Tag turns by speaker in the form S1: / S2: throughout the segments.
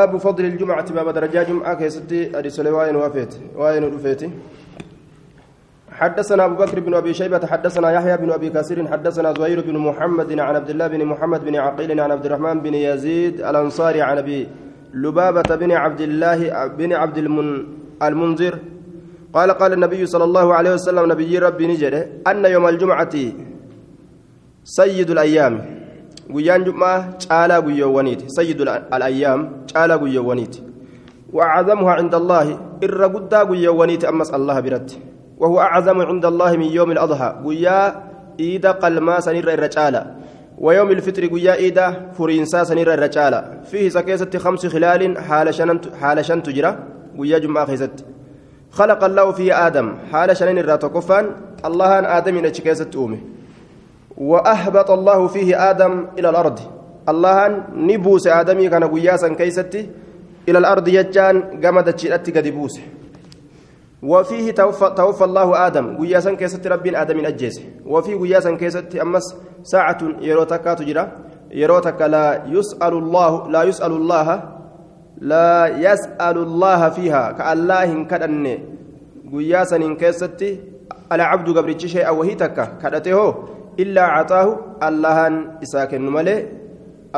S1: باب فضل الجمعة باب درجات جمعة. كيستي أرسل وين وافيت؟ وين رفيتي حدثنا أبو بكر بن أبي شيبة حدثنا يحيى بن أبي كثير حدثنا زهير بن محمد عن عبد الله بن محمد بن عقيل عن عبد الرحمن بن يزيد الأنصاري عن أبي لبابة بن عبد الله بن عبد المنذر. قال قال النبي صلى الله عليه وسلم نبي ربي نجده أن يوم الجمعة سيد الأيام. Guyyaan jum'aa caalaa guyyoowwaniiti. Sayyidu alayyaam caalaa guyyoowwaniiti. وأعظمها عند الله الرجدا قويا ونيت أمس الله برت وهو أعظم عند الله من يوم الأضحى قويا إيدا قلما سنير الرجالة ويوم الفطر قويا إيدا فرينسا سنير الرجالة فيه سكيسة خمس خلال حال شنن حال شن تجرى قويا جمعة خيست خلق الله فيه آدم حال شنن الراتقفان الله أن آدم ينشكيسة أومه وأهبط الله فيه آدم إلى الأرض. الله نبوس آدمي كان قياسا كيستي إلى الأرض يجان قمد تشيرتي قد وفيه توفى, توفى الله آدم. قياسا كيست رب آدم أجيس. وفي قياسا كيست أمس ساعة يروتك تجرى. يروتك لا يسأل الله لا يسأل الله لا يسأل الله فيها. كالله كدن قياسا كيست العبد قبل شيء وهي تكا كدته illaa cataahu allahan isaa kennu malee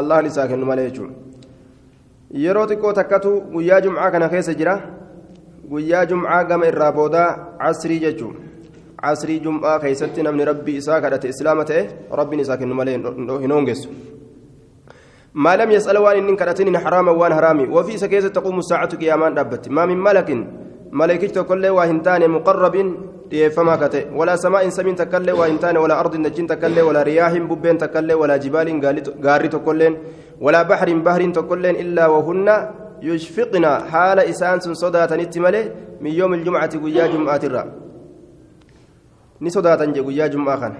S1: allahan isaa kennu malee jechuudha yeroo xiqqoo takkatu guyyaa jumcaa kana keessa jira guyyaa jumcaa gama irraa boodaa casrii jechuudha casrii jumcaa keessatti namni rabbii isaa kadhate islaama ta'e rabbiin isaa kennu malee hin hongessu ما لم يسأل وان إن كرتين حراما وان حرامي وفي سكيسة تقوم الساعة قيامان دابت ما من ملك ملائكة كل واهنتان مقرب dhiyeeffamaa kate walaa samaa'in samiin takkallee waa hin taane walaa ardin dachiin takkallee walaa riyaahin bubbeen takkallee walaa jibaaliin gaarri tokkolleen walaa bahriin bahriin tokkolleen illaa wahunna yushfiqna haala isaan sun sodaatanitti malee min yoomi iljumcati guyyaa jum'aatirra ni sodaatan je guyyaa jum'aa kana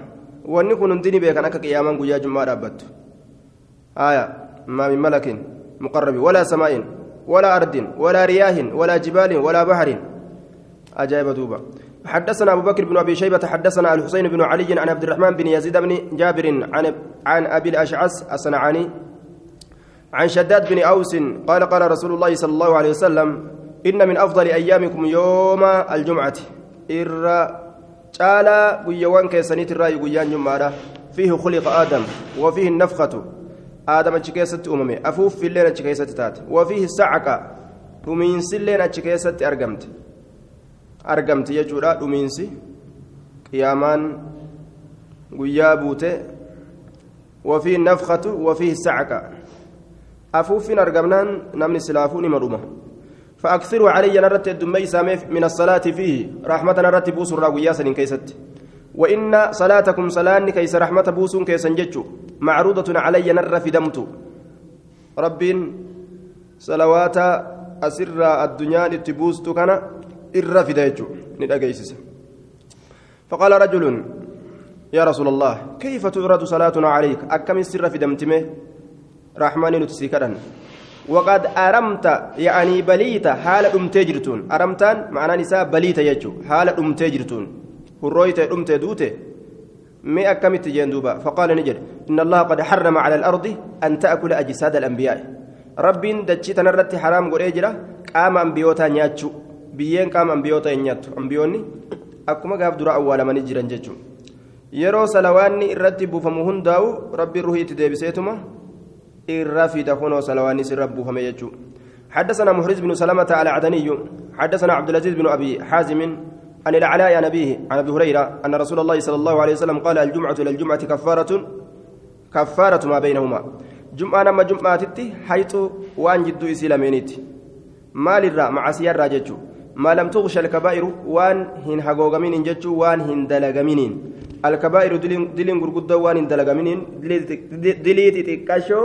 S1: wanni kun hundi ni beekan akka qiyaamaan guyyaa jum'aa dhaabbattu aya maa min malakin muqarrabi walaa samaa'in walaa ardin walaa riyaahin walaa حدثنا أبو بكر بن أبي شيبة حدثنا الحسين بن علي عن عبد الرحمن بن يزيد بن جابر عن عن أبي الأشعث الصنعاني عن شداد بن أوس قال قال رسول الله صلى الله عليه وسلم إن من أفضل أيامكم يوم الجمعة. إر تعالى قيوان كيسانيت الرأي قيان جمعة. فيه خلق آدم وفيه النفخة. آدم أتشكيست أممي. أفوف في الليل أتشكيست تات. وفيه السعقة ومن سلين أتشكيست أرقمت argamti jechuudha dhumiinsi. Qiyaamaan guyyaa buute wafii nafkatu wafii sacqa afuuffin argamnaan namni silaafuu nima dhuma. فأكثروا علي نرت الدمي من الصلاة فيه رحمة نرت بوس الراوية سنين كيست وإن صلاتكم صلاة كيس رحمة بوس كيسن جتشو معروضة علي نر في دمت رب صلوات أسر الدنيا لتبوست كان irra fida فقال رجل يا رسول الله كيف تعرض صلاتنا عليك أكم سر في دمتمه رحمن نتسيكرا وقد أرمت يعني بليت حال أم تجرتون أرمتان معنى نساء بليت يجو حال أم تجرتون هرويت أم تدوته مي أكم تجندوبا فقال نجر إن الله قد حرم على الأرض أن تأكل أجساد الأنبياء رب دجيت نرت حرام قريجرة قام أنبيوتا نياتشو biyyeen qaama ambiyoota hin nyaattu ambiyoonni akkuma gaaf dura awwaalamanii jiran jechuudha yeroo salawaanni irratti buufamu hundaa'u rabbi ruhii itti deebiseetuma irra fida kunoo salawaanni sirra buufame jechuudha حدثنا محرز بن سلمة على عدني حدثنا عبد العزيز بن أبي حازم عن العلاء عن أبيه عن أبي هريرة أن رسول الله صلى الله عليه وسلم قال الجمعة إلى الجمعة كفارة كفارة ما بينهما جمعة نما جمعة تتي حيث وأن جدو إسلامينيتي مال الرا مع سيار راجتشو ما لم تغش الكبائر وان هن حقوقمين جتشو وان هن دلقمين الكبائر دلين غرغدة وان هن دلقمين دليت تكاشو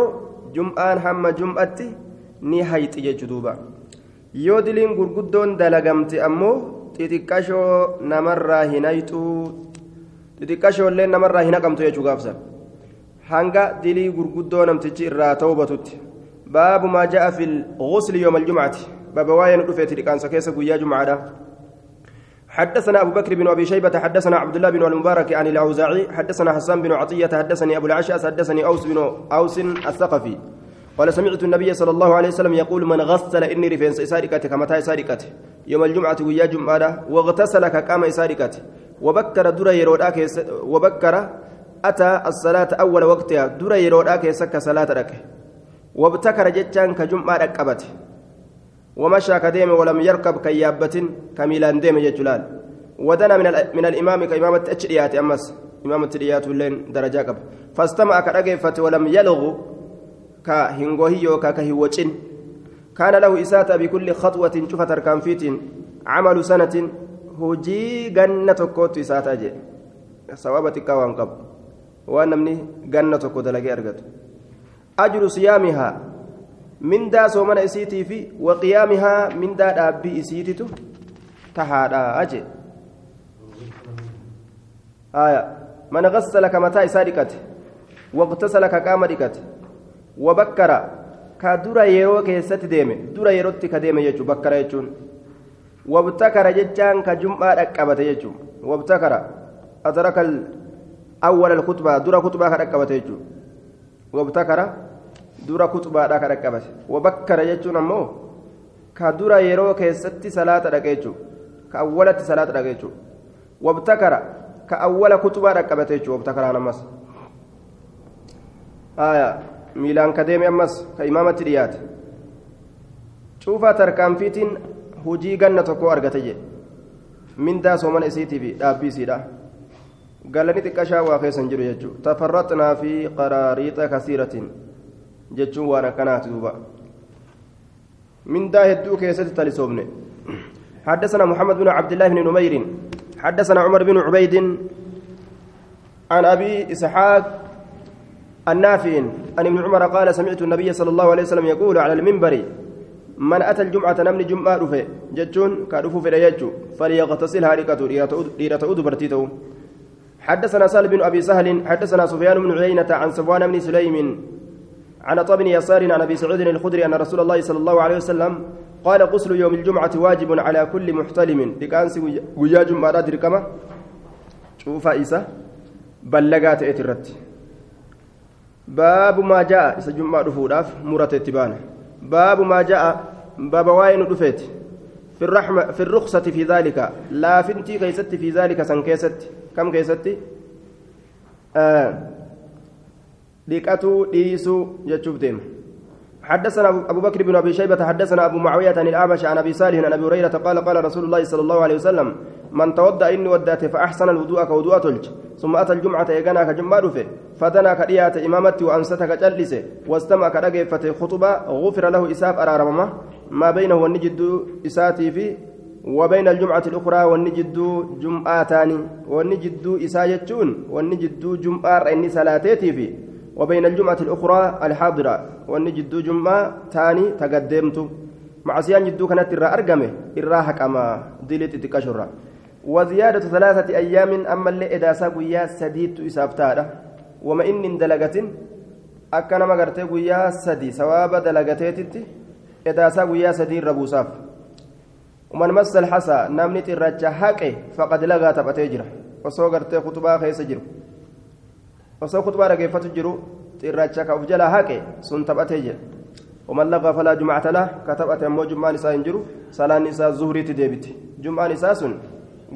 S1: جمعان هم جمعتي ni hayti jechuu duuba yoo diliin gurguddoon dalagamte ammoo xixiqqashoo namarraa hin hayxuu xixiqqashoollee namarraa hin haqamtu jechuu gaafsan hanga dilii gurguddoo namtichi irraa ta'ubatutti baabu maa ja'a fi lghusli yooma aljumcati بابا واين رفيت لكان سكيس قويا جمعة حدثنا أبو بكر بن أبي شيبة حدثنا عبد الله بن المبارك عن الأوزاعي حدثنا حسان بن عطية حدثني أبو العشاس حدثني أوس بن أوس الثقفي. قال سمعت النبي صلى الله عليه وسلم يقول من غسل إني رفنس إسارقته كمتى إسارقته يوم الجمعة ويا جمعة واغتسل كقام إسارقته. وبكر در يروداك وبكر أتى الصلاة أول وقتها در يروداك يسك صلاة وابتكر جتان كجمعة ركبته. ومشى كديم ولم يركب كيابة كميلان ديم جلال ودنا من من الإمام كإمامة أشريات أمس. إمامة الريات لين درجة قب فاستمع كرجفة ولم يلغ كهنغوهي وكا كهوچين كان له إساتة بكل خطوة شوف تركان فيت عمل سنة هجي جنة كوت إساتة جي. صوابتك وان قب وأنا مني جنة كوت لقي أرقد أجر صيامها من دا سومنا إسيتي في وقيامها من دا أبي إسيتي تهادا أجي آية من غسل كمتى إساركت واغتسل كقام دكت وبكر كدر يرو كيست ديمه در يروتي كديمه يجو بكر يجون وابتكر ججان كجمعة ركبت يجو وابتكر أدرك أول الخطبة در خطبة ركبت يجو وابتكر dura kutubaadha ka dhaqqabate wabakkara jechuun ammoo ka dura yeroo keessatti salaata jechuudha ka awwalatti salaata jechuudha wabtakara ka awwala kutubaa dhaqqabate jechuudha wabtakaraan ammas miilaan ka deeme ammas ka imaamatti dhiyaate cuufaa tarkaanfiitiin hujii ganna tokko argate jedhe mindaa soomana isiitii fi dhaabbii isiidha galani xiqqashaa waa keessan jiru jechuudha tafarraxnaa fi qaraariixa kasiiratiin jechuun waan akkanaati duuba. Mindaa hedduu keessatti talisoomne حدثنا محمد بن عبد الله بن نمير حدثنا عمر بن عبيد عن ابي اسحاق النافع عن ابن عمر قال سمعت النبي صلى الله عليه وسلم يقول على المنبر من اتى الجمعه نمن جمعه رفه جتون كرفو في ريجو فليغتسلها ريكتو ديرة برتيتو حدثنا سهل بن ابي سهل حدثنا سفيان بن عيينة عن صفوان بن سليم عن طب بن يسار عن أبي سعود الخدري أن رسول الله صلى الله عليه وسلم قال غسل يوم الجمعة واجب على كل محتلم. لكانس ويا جمعه دركمه شوف عيسى بلغات اترت باب ما جاء. اذا جمعه دفوداف مرت اتبانه باب ما جاء. باب واين دفيت في الرحمه في الرخصة في ذلك. لا فنتي كيست في ذلك سن كيست. كم كيست؟ آه. Dhiqatuu dhiisuu jechuuf deema حدثنا أبو بكر بن أبي شيبة حدثنا أبو معاوية عن الأعمش عن أبي صالح عن أبي هريرة قال قال رسول الله صلى الله عليه وسلم من توضأ إني ودأت فأحسن الوضوء كوضوء تلج ثم أتى الجمعة يجانا كجمع رفه فدنا كريات إمامتي وأنستك جلس واستمع كرقفة خطبة غفر له إساف أرارمما ما بينه والنجد إساتي في وبين الجمعة الأخرى والنجد جمعتان والنجد إساجتون والنجد جمعة إني صلاتيتي في. وبين الجمعة الأخرى الحاضرة والنجد جمعة تاني تقدمت. مع سيان جدو كانت الرا أرقمه الرا حكما دلت تكشرا وزيادة ثلاثة أيام أما اللي إذا ساقويا سديت إسابتارا وما إن دلقة أكنا ما قرتي قويا سدي سواب دلقتيتي إذا ساقويا سدي ربوساف. ومن مس الحسى نمني ترجع حقه فقد لغى تبتجره وسو قرتي خطبا خيس جره osoo kutubaa dhageeffatu jiru xirracha ka uf jalaa haqe sun taphatee jira ومن لغى فلا جمعة له كتبت أمو جمعة نساء جرو سلام نساء زهري تديبت جمعة نساء سن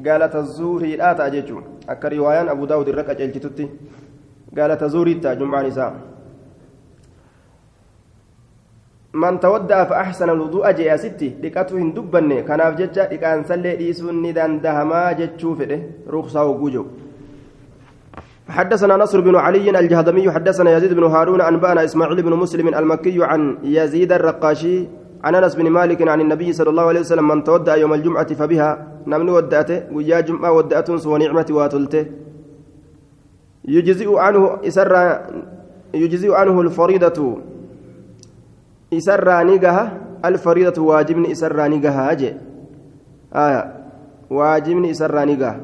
S1: قالت الزهري لا تأججو أكا روايان أبو داود الرقة جلتتي قالت زهري تا جمعة نساء من تودع فأحسن الوضوء جاء ستي لكاتو هندبني كان أفجج لكان سلي ليسون ندان دهما جتشو فده رخصة وجوجو حدثنا نصر بن علي الجهضمي حدثنا يزيد بن هارون أنبأنا إسماعيل بن مسلم المكي عن يزيد الرقاشي عن أنس بن مالك عن النبي صلى الله عليه وسلم من تودع يوم الجمعة فبها نمن ودأته ويا جمعة ودأته ونعمة واتلته. يجزئ عنه إسر يجزئ عنه الفريضة إسر نجها الفريضة واجب إسر نجها أجي. آية واجب إسر نجها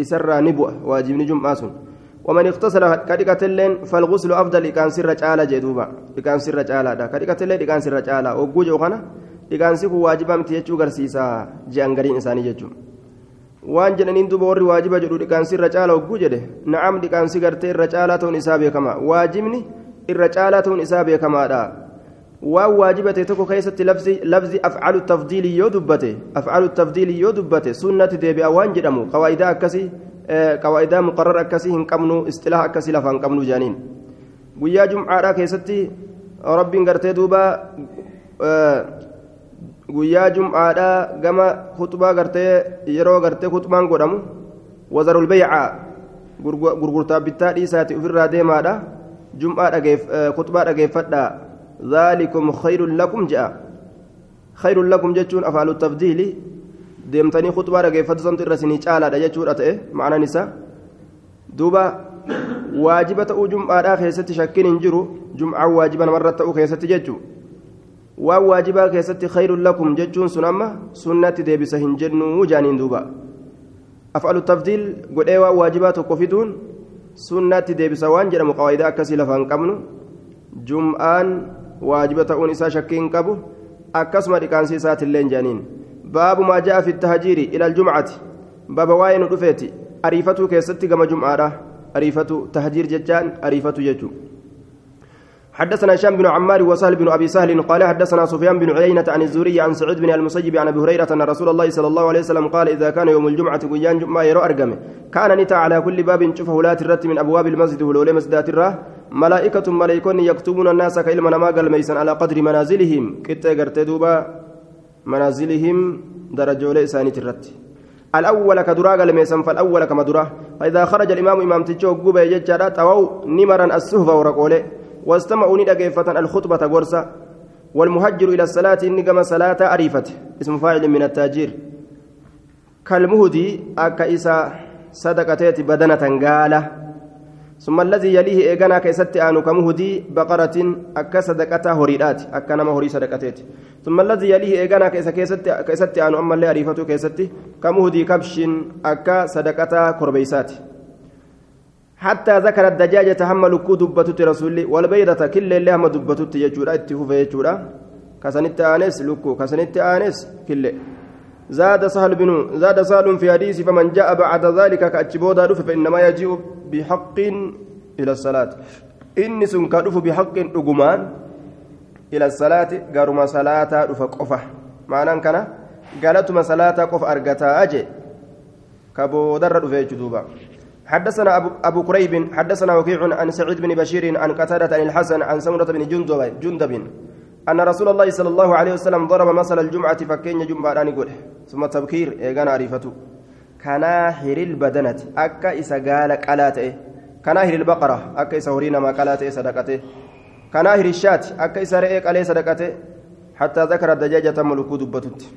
S1: إسر نبوة واجب جمعة سن. ومن اغتسل كدقة اللين فالغسل أفضل كان سر تعالى جدوبا كان سر تعالى كدقة اللين كان سر تعالى وجوج وخنا كان سكو واجبا متيجو غرسيسا جانغرين إنساني jedhaniin duba warri waajiba jedhu dhiqaansi irra caala hogguu jedhe na'am dhiqaansi gartee irra caalaa ta'uun isaa beekama waajibni irra caalaa ta'uun isaa beekamaadha waan waajibate tokko keessatti lafzi afcalu tafdiilii yoo dubbate afcalu tafdiilii yoo dubbate sunnati deebi'a waan jedhamu qawaa'idaa akkasii qawaa'idaa muqarrar akkasii hin qabnu istilaha akkasii lafa hin qabnu jaaniin guyyaa jumcaadhaa keessatti rabbiin gartee duuba guyyaa jumcaadhaa gama kutubaa gartee yeroo gartee kutubaan godhamu wazarul beeycaa gurgurtaa bittaa dhiisaati ofirraa deemaadha jum'aa kutubaa dhageeffadhaa ذلكم خير لكم جاء خير لكم جتون أفعل التفضيل deemtanii khutbaa dhageeffatu irra sinii caalaadha jechuudha ta'e ma'ana isaa duuba waajiba ta'uu jum'aadhaa keessatti shakkiin hin jiru jum'aan waajiba namarra ta'uu keessatti jechu waan waajibaa keessatti khayrun lakum jechuun sun amma sunnatti deebisa hin jennuu jaaniin duuba af'alu tafdiil godhee waan waajibaa tokko fiduun sunnatti deebisa waan jedhamu qawaayidaa akkasii lafaan qabnu jum'aan waajiba ta'uun isaa shakkii hin qabu akkasuma dhiqaansi isaatiillee jaaniin باب ما جاء في التهجير إلى الجمعة. باب واين رفيتي أريفتو كيستي كما جمعة. أريفتو تهجير ججان أريفتو ججو. حدثنا هشام بن عمار وسهل بن أبي سهل قال حدثنا سفيان بن عيينة عن الزوري عن سعود بن المسيب عن أبي هريرة أن رسول الله صلى الله عليه وسلم قال إذا كان يوم الجمعة قيان جمعة يرو أرقم. كان نتا على كل باب شوفه لا ترت من أبواب المسجد ولولي مسجدات الراه ملائكة ملائكون يكتبون الناس كإلما ما قال ميسن على قدر منازلهم. كتا قرتدوبا منازلهم درجول إسانيت الرت الأول كدراء الميسن فالأول كما دراه فإذا خرج الإمام إمام تجو قبة يجرى توو نمرا السهفة ورقوله واستمعوا ندقيفة الخطبة قرصة والمهجر إلى الصلاة نقم صلاة أريفة اسم فاعل من التاجير. كالمهدي أكا إسا صدقتيت بدنة قالة. ثم الذي يليه إيغانا كيست آنو كمهدي بقرة أكا صدقتا هريدات أكا نما هري صدقتيت. ثم الذي يليه إيغانا كيس كيست آنو أما اللي أريفتو كيست كمهدي كبش أكا صدقتا كربيسات. حتى ذكر الدجاجة هم لكو دبتت رسولي والبيضة كل اللي هم دبتت يجورا اتفوف يجورا. كسنت آنس لكو كسنت آنس كل. زاد سهل بن زاد سهل في حديث فمن جاء بعد ذلك كأتشبودا فإنما يجيء بحق إلى الصلاة. إني سن كدف بحق أجمان إلى الصلاة قارما صلاة رفقفة معنى كان قالتما صلاة قف أرقتا أجي. كبودر رفيج دوبا. حدثنا أبو, أبو كريب حدثنا وكيع عن سعيد بن بشير عن قتادة عن الحسن عن سمرة بن جندب جندب أن رسول الله صلى الله عليه وسلم ضرب مثل الجمعة فكين جمعة يقول ثم تبكير إيغان عريفته kanaa hiril badanati akka isa gaala qalaa ta'e. Kanaa hiril baqara akka isa horii namaa qalaa ta'e sadaqate. Kanaa hirishaati akka isa re'ee qalee sadaqate. Hattaa zakara dajaajata mulukuu dubbatutti.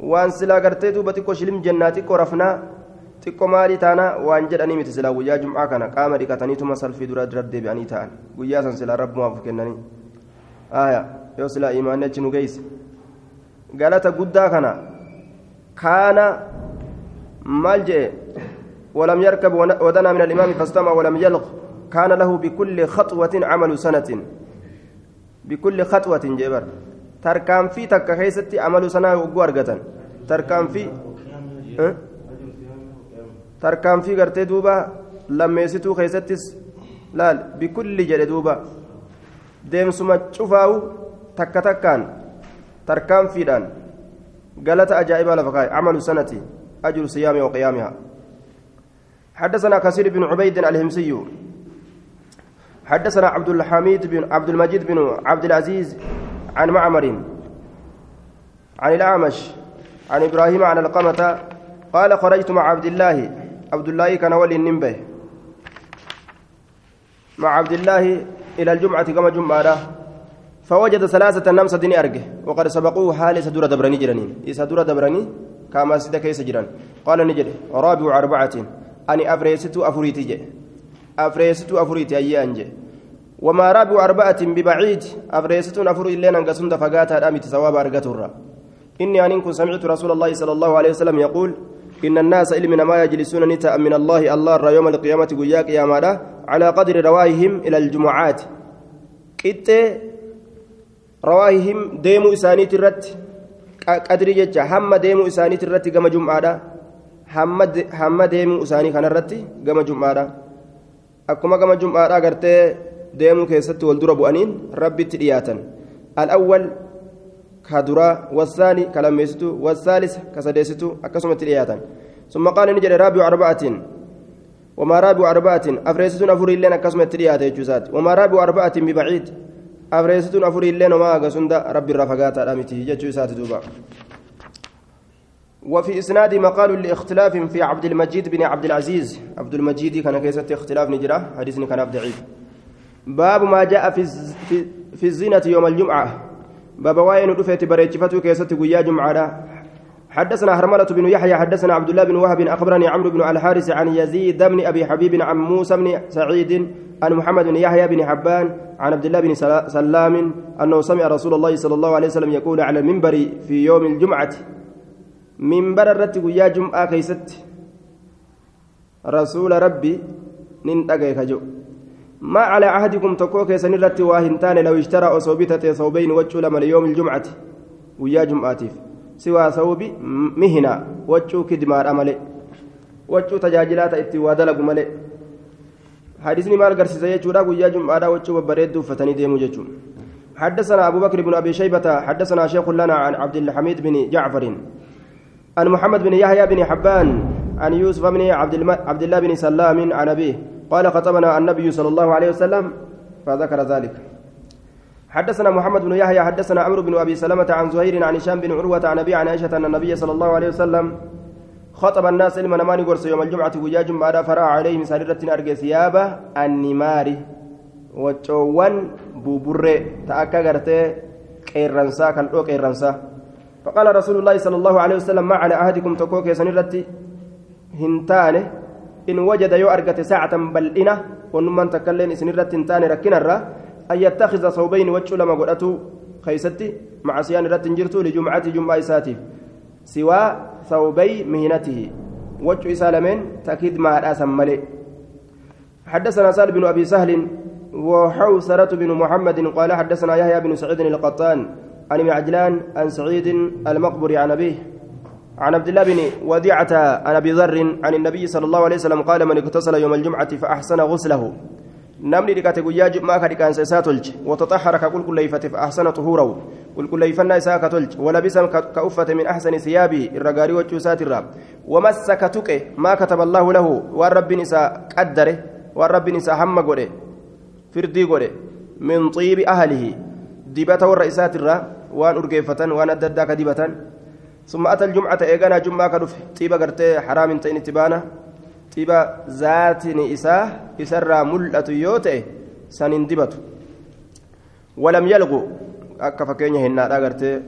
S1: Waan silaa gartee duuba xiqqoo shilim jennaa xiqqoo rafnaa. Xiqqoo maalii taanaa? Waan jedhanii miti silaa guyyaa jum'aa kana. Qaama dhiqataniituma salfii dura dura deebi'anii ta'an. Guyyaa san silaa rabbumaaf kennanii. Yoo silaa imaanni achi nu geesse galata guddaa kana. Kaana maal jedhe ولم يركب ودنا من الإمام فاستمع ولم يلغ كان له بكل خطوة عمل سنة بكل خطوة جبر تركان في تكهيستي عمل سنة وقوارقة تركان في أه؟ tarkaanfii gartee duuba lammeessituu keessattis laal bikulli jedhe duuba deemsuma cufaa'u takka takkaan tarkaanfiidhaan galata ajaa'ibaa lafa kaa'e camalu sanati ajru siyaami وقيامها. حدثنا كثير بن عبيد الهمسي. حدثنا عبد الحميد بن عبد المجيد بن عبد العزيز عن معمر. عن الأعمش. عن إبراهيم عن القمة. قال خرجت مع عبد الله. عبد الله كان ولي النبه مع عبد الله إلى الجمعة كما جمعة. فوجد ثلاثة نمسة دين أرجه وقد سبقوه حال سدورة دبرني جرانين إذا دورة دبرني كما سيدا كيس جران قال نجد رابع أربعة أني أفريست أفريتي جي. أفريست أفريتي أي أنجي. وما رابع أربعة ببعيد أفريست أفريت لنا قسند فقاتها الأمي ثواب أرقتها إني أن كنت سمعت رسول الله صلى الله عليه وسلم يقول إن الناس إلمنا ما يجلسون نتا من الله الله يوم القيامة قياك يا على قدر رواههم إلى الجمعات. كت rawaahihim deemuu isaaniiti irratti qadrii jecha hamma deemuu isaaniiti irratti gama jum'aadha. Hamma deemuu isaanii kanarratti gama jum'aadha. Akkuma gama jum'aadha gartee deemuu keessatti wal dura bu'aniin rabbitti dhiyaatan. Al'awwal ka duraa wasaani ka lammeessitu wasaalisa ka sadeessitu akkasumatti dhiyaatan. Summa qaala ni jedhe raabiu arba'atiin wamaa raabiu arba'atiin afreessituun afurii illeen akkasumatti dhiyaate jechuusaati wamaa raabiu arba'atiin ببعيد أفريستون أفر اللين وما أقسند ربي الرفقات الأمتي يجوزات دوبا وفي إسناد مقال لاختلاف في عبد المجيد بن عبد العزيز عبد المجيد كان كيسة اختلاف نجرة حديث كان عبد ضعيف باب ما جاء في في, في الزينة يوم الجمعة باب واين رفيت بريتشفتو كيسة قيا جمعة حدثنا هرملة بن يحيى حدثنا عبد الله بن وهب أخبرني عمرو بن الحارث عن يزيد بن أبي حبيب عن موسى بن سعيد عن محمد بن يحيى بن حبان عن عبد الله بن سلام أنه سمع رسول الله صلى الله عليه وسلم يقول على المنبر في يوم الجمعة. منبر الرت ويا جمعة كيست. رسول ربي ننتقي كجو. ما على عهدكم تكوك سنرت واهنتان لو اشترى أصوبتة ثوبين وجه لما ليوم الجمعة ويا جمعة. سوى ثوب مهنا وجه كدمار أملي وجه تجاجلات اتوادلق ملي حديثني مال قرسي يجورا ويا جمعة وجه وبريد فتني ديمو ججو حدثنا أبو بكر بن أبي شيبة حدثنا شيخ لنا عن عبد الحميد بن جعفر عن محمد بن يحيى بن حبان عن يوسف بن عبد, عبد الله بن سلام عن أبيه قال خطبنا النبي صلى الله عليه وسلم فذكر ذلك حدثنا محمد بن يحيى حدثنا عمرو بن أبي سلمة عن زهير عن هشام بن عروة عن أبي عن عائشة أن النبي صلى الله عليه وسلم خطب الناس علما نماني قرص يوم الجمعة وجاج بعد فرع عليهم سريرة ارجى ثيابه النمار وجوان بوبرة تأكا غرتي قيرنسا كان دو قيرنسا فقال رسول الله صلى الله عليه وسلم ما على عهدكم تكوك سنرتي هنتانه إن وجد يو أرقت ساعة بل إنا ونمان تكلين سنرت هنتانه الرّ أن يتخذ ثوبين وجه لما قلته خيستي مع سيان رت جرتو لجمعة جمعة إساتي. سوى ثوبي مهنته. وجه إسالمين تأكيد مع الأسم ملئ حدثنا سال بن أبي سهل وحوسرة بن محمد قال حدثنا يحيى بن سعيد القطان عن ابن عجلان عن سعيد المقبري عن أبيه. عن عبد الله بن وديعة عن أبي ذر عن النبي صلى الله عليه وسلم قال من اغتسل يوم الجمعة فأحسن غسله. Namni dhiqate guyyaa jummaa ka dhiqaansa isaa tolche wataxahara ka qulqulleeyfate faahsana xuhuurahu qulqulleeyfannaa isaa ka tolche walabisa ka uffate min axsani siyaabihi irra gaarii wachuu isaatirraa wamassa ka tuqe maa kataba allaahu lahu waan rabbiin isaa qaddare waan rabbiin isaa hamma godhe firdii godhe min xiibi ahlihi dibata warra isaatirraa waan urgeeffatan waan adda addaa ka dibatan ثم أتى الجمعة إيجانا جمعة كدف طيبة قرتي حرام تين تبانا dhiba zaatini isaa isarraa mul'atu yoo ta'e san hin dibatu. Walam yalqu akka fakkeenya hinnaadha gartee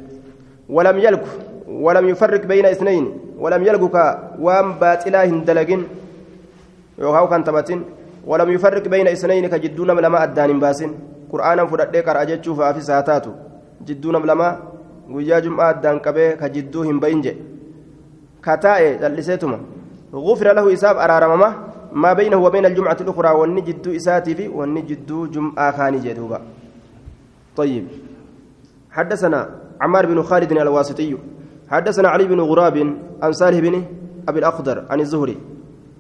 S1: walam yalqu walam yufarriq bayna isnayn walam yalqu ka waan baaxilaa hin dalagin yookaan kan taphatin walam yufarriq bayna isnayn ka jidduu nama lama addaan hin baasin. Qur'aanan fudhadhee qara jechuuf haafis haa taatu. Jidduu nama lama guyyaa jum'aa addaan qabee ka jidduu hin bayin jedhe ka taa'e calliseetuma غفر له إساب أرارمما ما بينه وبين الجمعة الأخرى والنجد إساتي والنجد جمعة خاني جدوبا. طيب. حدثنا عمار بن خالد الواسطي. حدثنا علي بن غراب عن صالح بن أبي الأخضر عن الزهري.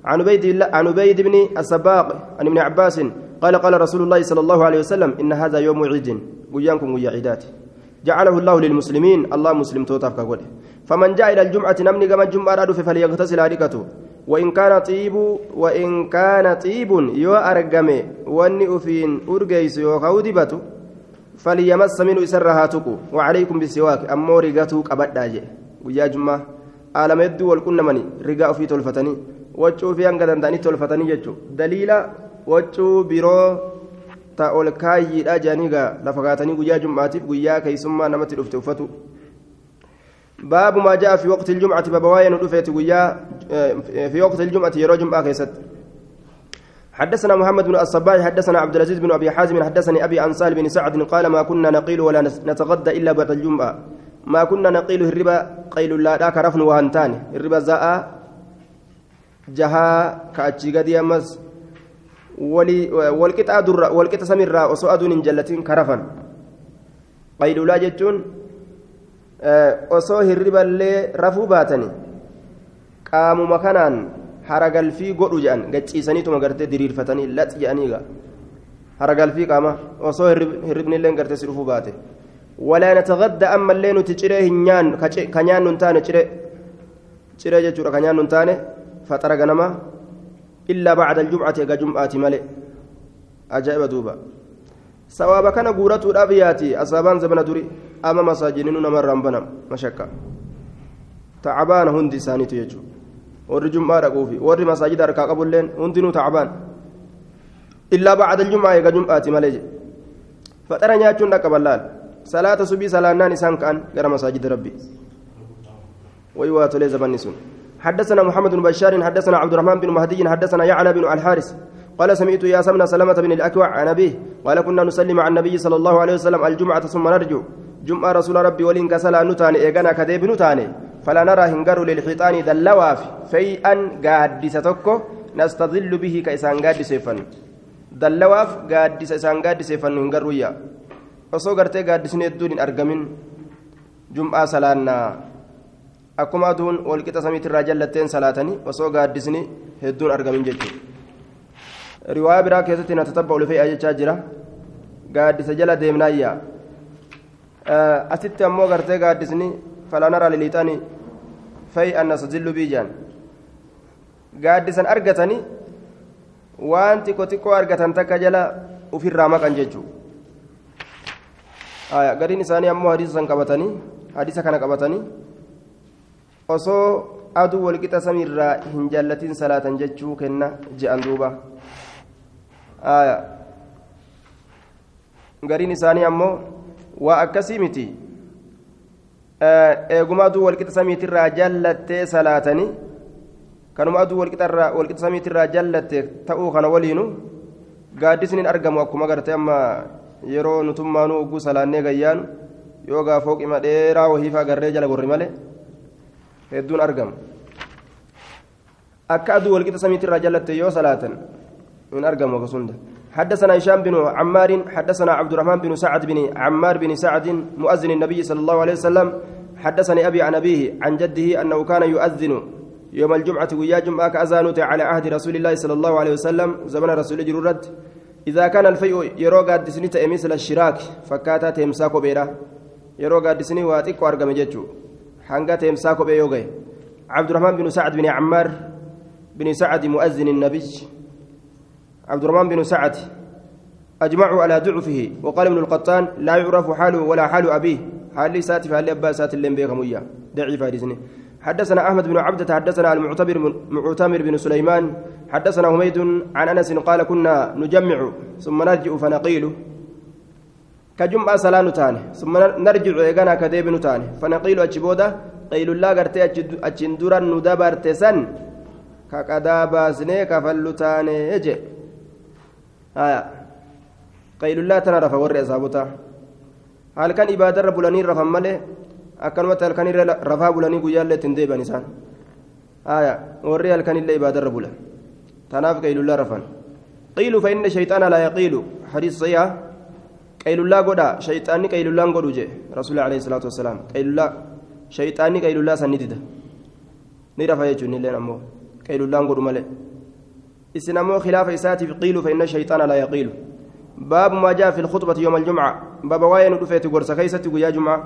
S1: عن عبيد عن عبيد بن السباق عن ابن عباس قال قال رسول الله صلى الله عليه وسلم إن هذا يوم عيد. ويانكم ويا عيدات. جعله الله للمسلمين. الله مسلم توتاف كقوله. فمن جاء إلى الجمعة نمني كما الجمعة رادف فليغتسل هاركته وإن كان طيب وإن كان طيب يو أرقمي. واني أفين أرقيس يو خودبته فليمس منه إسرها تكو وعليكم بالسواك أمو رقاته قبض داجي. ويا جمعة. عالم يدو والكن مني. رقاء في تلفتني وجو في أنقذ داني تلفتني جتو دليلا وجو برو ta ol kaayyiidha jedhanii lafa kaatanii guyyaa jum'aatiif guyyaa uffatu باب ما جاء في وقت الجمعة بابوايا ندفت ويا في وقت الجمعة يرى جمعة كيست حدثنا محمد بن الصباح حدثنا عبد العزيز بن أبي حازم حدثني أبي سالم بن سعد قال ما كنا نقيل ولا نتغدى إلا بعد الجمعة. ما كنا نقيل الربا قيل لا ذاك رفن وهنتان. الربا زاء جها كأتشي قد يمس ولي والقطع در سمير وسؤاد جلتين كرفا قيل لا جتون osoo hirriballee rafuu baatanii qaamuma kanaan haragalfii godhu jedhan gachiisaniituma gartee diriirfatanii lax jedhanii haragal fi qaama osoo hirribni illee gartee si dhufuu baate ولا نتغدى أما اللي نتشري هنيان كنيان نتاني تشري تشري جتورا كنيان نتاني فترى غنما إلا بعد الجمعة يا جمعة ملئ أجائب دوبا سواب كان غورة الأبياتي أصابان زمن دري أما مساجنين نمر رمبنا مشكا تعبان هندي ساني تيجو jum'aa dhaquufi warri masaajida harkaa qabulleen hundinuu tacbaan illaa bacda aljum'aa eega jum'aati malee jedhe faxara nyaachuun dhaqa ballaal salaata subii salaannaan isaan ka'an gara masaajida rabbi way waa tolee zabanni sun حدثنا محمد بن بشار حدثنا عبد الرحمن بن مهدي حدثنا يعلى بن الحارث قال سمعت يا سمنا سلمة بن الأكوع عن أبيه قال كنا نسلم على النبي صلى الله عليه وسلم الجمعة ثم نرجع جمعة رسول ربي ولين كسلا نتاني إيغانا كذيب نتاني. فلا نرى هنجر للحيطان دلواف. فيئا قادسة تكو نستظل به كإسان قادس يفن. دلواف قادس إسان قادس يفن هنجر ويا osoo gartee gaaddisni hedduun hin argamin jum'aa salaannaa akkuma aduun walqixa samiitirraa jallatteen salaatanii osoo gaaddisni hedduun argamin jechuudha riwaayaa biraa keessatti na tatabba olifee'a jechaa jira gaaddisa jala deemnaayyaa asitti ammoo gartee gaaddisni falanara liliixani fay anna sajillu biijaan gaaddisan argatanii waan xiqqoo xiqqoo argatan takka jala ufirraa maqan jechuudha gadiin isaanii ammoo hadiisa san qabatanii hadiisa kana qabatanii osoo aduu walqixa samiirraa hin jaallatiin salaatan jechuu kenna je'an duuba gariin isaanii ammoo waa akkasii miti. Eeguma aduu walqixa samiitirraa jallattee salaatanii kanuma aduu walqixa samiitirraa jallatte ta'uu kana waliinu gaaddisni argamu akkuma gartee amma yeroo nutummaanuu ogguu salaannee gayyaan yoo gaa fooqima dheeraa wahiifaa garree jala gorri malee hedduun argamu. Akka aduu walqixa samiitirraa jallatte yoo salaatan hin argamu akkasunda حدثنا هشام بن عمار حدثنا عبد الرحمن بن سعد بن عمار بن سعد مؤذن النبي صلى الله عليه وسلم. حدثني أبي عن أبيه عن جده أنه كان يؤذن يوم الجمعة ويا جمعة كأذانته على عهد رسول الله صلى الله عليه وسلم زمن رسول جرورد إذا كان الفيء يروى دسني مثل الشراك فكاتا تمساكو بيرا. يروى دسني واتيكو أرقم جتشو حنقا تمساكو بيوغي. عبد الرحمن بن سعد بن عمار بن سعد مؤذن النبي. عبد الرحمن بن سعد أجمعوا على ضعفه وقال ابن القطان لا يعرف حاله ولا حال أبيه. حال ساتف حال أبا سات اللي بيغم وياه ضعيف حدثنا أحمد بن عبدة حدثنا المعتبر معتمر بن سليمان حدثنا حميد عن أنس قال كنا نجمع ثم نرجع فنقيل. كجمعة سلان تاني ثم نرجع إيغانا كديب تاني فنقيل أتشبودا قيل الله قرتي أتشندورا ندبر تسن كقدا باسني كفل تاني يجي آية قيل الله ترى رفا ورئ أصحابتا هل كان إبادة رب لنين رفا ملي akkanumatti halkan irra rafaa bulanii guyyaallee ittiin deebi'an isaan aya warri halkan illee ibaada irra bulan tanaaf qaylullaa rafan qiilu fa inna shayxaana laa yaqiilu hadiis sayyaa qaylullaa godha shayxaanni qaylullaan godhu jee rasuuli alayhi salaatu wassalaam qaylullaa shayxaanni qaylullaa san ni dida ni rafa jechuun illeen ammoo qaylullaan godhu malee isin ammoo khilaafa isaatiif qiilu fa inna shayxaana laa yaqiilu باب ما جاء في الخطبة يوم الجمعة. باب واين دفيت غرسة كيسة يا جمعة.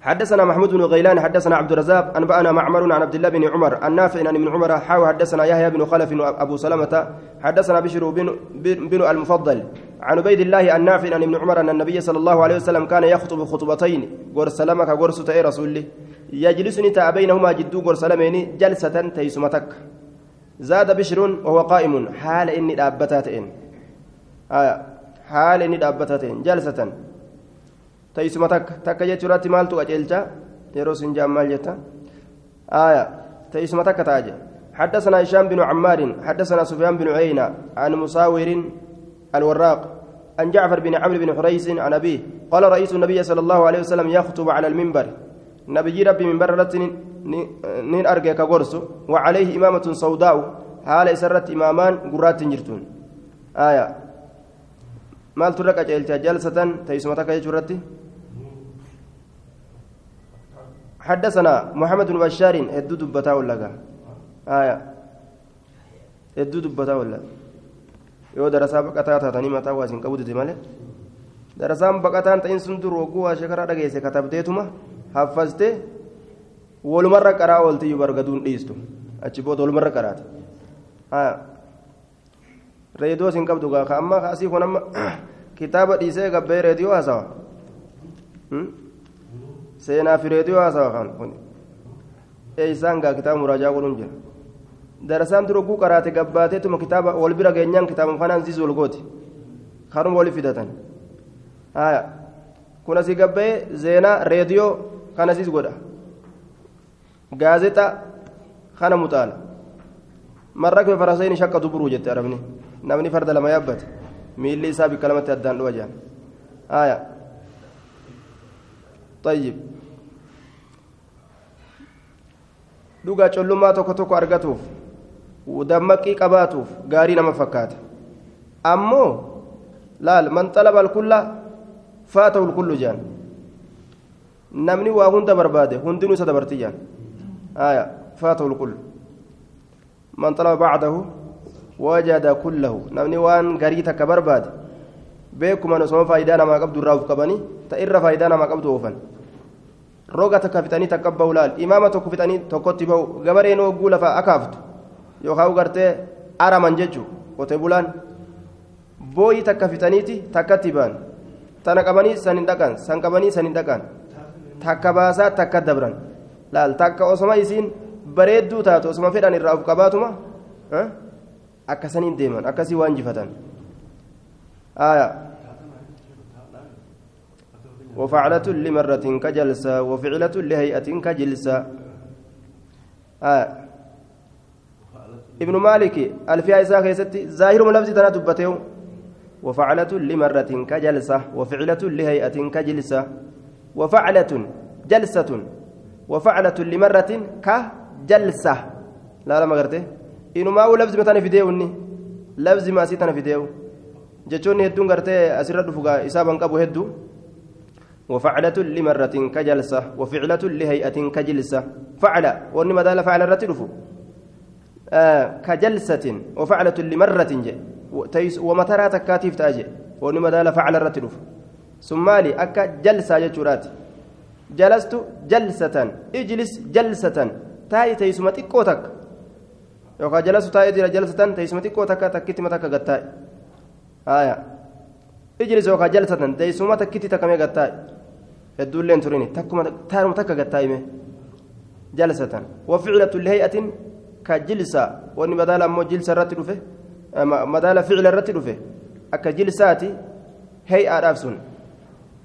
S1: حدثنا محمود بن غيلان حدثنا عبد الرزاق أنبأنا معمر عن عبد الله بن عمر النافع عن ابن عمر حاو حدثنا يحيى بن خلف أبو سلمة حدثنا بشر بن, بن المفضل. عن عبيد الله النافع عن ابن عمر أن النبي صلى الله عليه وسلم كان يخطب خطبتين غرس سلمك غرس تأي رسول يجلسني تا بينهما جدو غرس سلمين جلسة تيسمتك. زاد بشر وهو قائم. حال إني دابتاتين. آه حال إني دابتاتين. جلسة. takka jechuurratti maaltu qaceelcha yeroo sin jaan maal jetta آية. teessuma takka taaje حدثنا هشام بن عمار. حدثنا سفيان بن عيينة. عن مساور الوراق. عن جعفر بن عمرو بن حريث. عن أبيه. قال رئيس النبي صلى الله عليه وسلم يخطب على المنبر. نبي ربي منبر نين أرجع كغرس وعليه إمامة سوداء حال سرت إمامان قرات جرتون آية مال ترك أجلت جلسة تيسمتك يجرتي حدثنا محمد بن بشار هدو دبتا ولا آية هدو دبتا ولا yoo darasaa baqataa taatanii mataa waa isin qabudite malee darasaan baqataan ta'in sun dur wagguu waa shekaraa dhageesse katabdeetuma haffaste walumarra qaraa ooltiyyuu bargaduun dhiistu achi booda walumarra qaraate reediyoo isin qabdu gaa amma asii kun amma kitaaba dhiisee gabbee reediyoo haasawa seenaa fi reediyoo haasawa kan kun eeysaan gaa kitaaba muraajaa godhuun jira darasaan turugguu qaraate gabbaateetuma kitaaba wal bira geenyaan kitaaba kanaan wal gooti kanuma wali fidatan kun asii gabbee zeenaa reediyoo kana siis godha gaazexaa kana muxaala marra kee farasayni shakka duburuu jette arabni namni farda lama yaabbate miilli isaa bikka lamatti addaan dhuwa jaan haya طيب dhugaa collummaa tokko tokko argatuuf dammaqii qabaatuuf gaarii nama fakkaata ammoo laal man xalaba alkulla faatahu lkullu jaan namni waa hunda barbaade hundinuu isa dabarti jaan aya faatahu lkullu man xalaba bacdahu wajada kullahu namni waan garii takka barbaade beekuman osoma faayidaa namaa qabdu irraa uf qabanii ta irra faayidaa namaa qabdu oofan roga takka fixanii takka bahu laal imaama tokko fixanii tokkotti bahu gabareen hogguu lafa akaaftu yookaan gartee araman jechuun qotee bulaan booyi takka fixaniiti laal takka osoma isiin bareedduu taatu osoma fedhan irraa uf qabaatuma akkasaniin deeman akkasii waan jifatan وفعلة لمرة كجلسة وفعلة لهيئة كجلسة آه. ابن مالك الفيا إساء خيستي ظاهر من لفظ تنا دبته وفعلة لمرة كجلسة وفعلة لهيئة كجلسة وفعلة جلسة وفعلة لمرة كجلسة. لا لا ما قرته إنما هو لفظ متى فيديوني لفظ ما سيتنا فيديو. جتوني هدون قرته أسرد فقا إسابا قبو هدو. وفعلة لمرة كجلسة. وفعلة لهيئة كجلسة. فعل. ونما دال فعل الرتلف آه كجلسة. وفعلة لمرة جي. ومترى تكاتيف تاجي. ونما دال فعل الرتلف ثم لي أكا جلسة جتشورات جلست جلسة اجلس جلسة تاي تيسمة كوتك يوكا جلست تاي جلسة تيسمة كوتك تكتي متك قتاي آية اجلس يوكا جلسة تيسمة تكتي تكمي قتاي hedduulleen turini takkuma taanuma takka gattaa'ime jalsatan waficlatu lihay'atin ka jilsa wanni madaala ammoo jilsa irratti dhufe madaala ficila irratti dhufe akka jilsaati hay'aadhaaf sun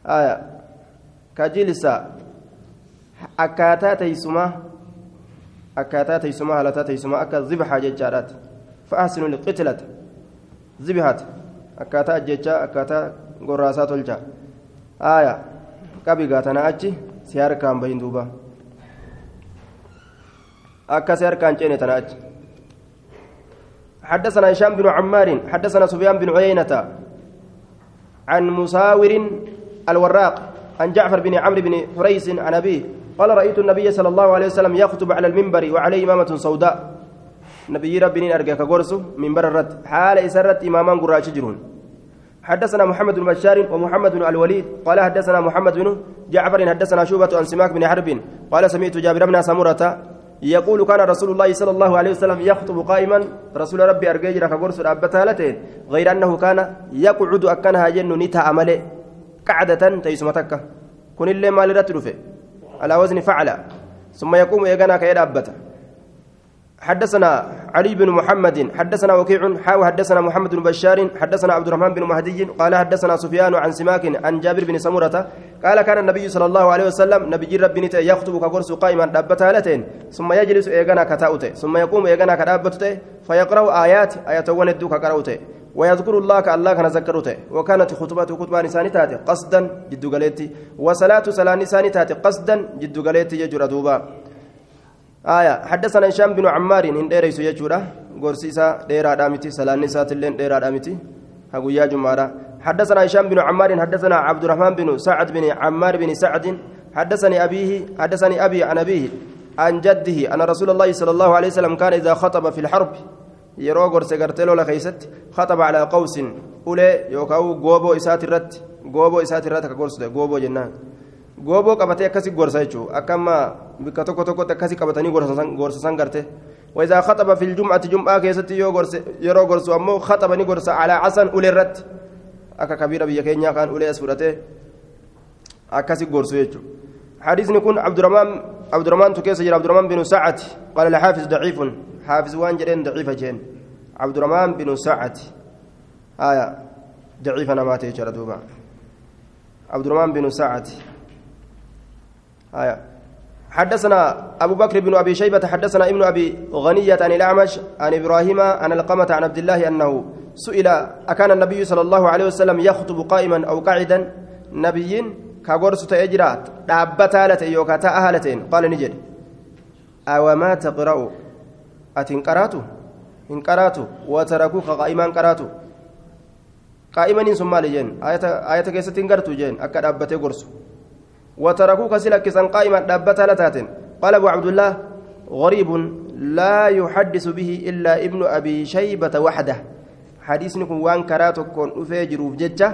S1: ka akkaataa teeysumaa akkaataa teeysumaa halataa teeysumaa akka zibxa jechaadhaati fa'aasinu liqitlata zibhat akkaataa ajjechaa akkaataa gorraasaa tolchaa aayaa qabi gaatana achi si harkaan bahin duuba akka si harkaan ceene tana achi حدثنا هشام بن عمار حدثنا سفيان بن عيينة عن مساور الوراق عن جعفر بن عمرو بن حريس عن أبيه قال رأيت النبي صلى الله عليه وسلم يخطب على المنبر وعليه إمامة سوداء. نبي ربي أرجع كغرسه منبر الرد حال إسرت إماما قراش جرون. حدثنا محمد بن بشار ومحمد بن الوليد قال حدثنا محمد بن جعفر حدثنا شوبة عن سماك بن حرب قال سمعت جابر بن سمرة يقول كان رسول الله صلى الله عليه وسلم يخطب قائما رسول ربي أرجيجر كغرس أبتالته غير أنه كان يقعد أكنها جن نتا عمله قعدة تيسمتك كن اللي مال رتلفه على وزن فعل ثم يقوم يغنى كيد أبته. حدثنا علي بن محمد حدثنا وكيع حاو حدثنا محمد بن بشار حدثنا عبد الرحمن بن مهدي قال حدثنا سفيان عن سماك عن جابر بن سمرة قال كان النبي صلى الله عليه وسلم نبي ربي نتا يخطب كقرص قائما دبتا لتين. ثم يجلس ايغنا كتاوته ثم يقوم ايغنا كدابته فيقرأ آيات ايات وندو كقراوته ويذكر الله كالله كان ذكرته وكانت خطبته خطبة نساني تاتي قصدا جد غليتي. وصلاة صلاة نساني تاتي قصدا جد غليتي يجر دوبا. آية حدثنا هشام بن عمار إن ديريس يجورا غورسيسا ديرا دامتي سلاني ساتلين ديرا دامتي. هقويا جمارا حدثنا هشام بن عمار حدثنا عبد الرحمن بن سعد بن عمار بن سعد. حدثني أبيه حدثني أبي عن أبيه عن جده أن رسول الله صلى الله عليه وسلم كان إذا خطب في الحرب. Yeroo gorse gartee lola keeysatti khaxaba calaa qawsin ulee yookaan gooboo isaati irratti gooboo isaati irratti akka gorsite gooboo jennaan gooboo qabatee akkasi gorsa jechuudha akka amma bikka tokko tokkotti akkasi qabatanii gorsasan garte وإذا خطب في الجمعة جمعة كيست يرو غرسو أمو خطب نغرس على عسن أولي الرت أكا كبيرة بيكينيا كان أولي أسفرته أكاسي غرسو يجو حديث نكون عبد الرحمن عبد الرحمن تكيس عبد الرحمن بن سعد قال الحافظ ضعيف حافظ وان جرين ضعيفة جين. عبد الرحمن بن سعد. آية ضعيفة نمات يجرى دوبا. عبد الرحمن بن سعد. آية. حدثنا أبو بكر بن أبي شيبة حدثنا ابن أبي غنية عن الأعمش عن إبراهيم عن القمة عن عبد الله أنه سئل أكان النبي صلى الله عليه وسلم يخطب قائما أو قاعدا؟ نبي كغرس تأجرات دابتا لتين يوكاتا أهلتين. قال نجد أو ما تقرأ؟ أتن قرأت إن قرأت وتركوك قائما قرأت قائما ثم لجن آية آية كيست قرأت جن أكا دابتي قرسو وتركوك سلك قائما دابتا لتاتن قال أبو عبد الله غريب لا يحدث به إلا ابن أبي شيبة وحده حديثنكم وان كراتكم أفجروف ججة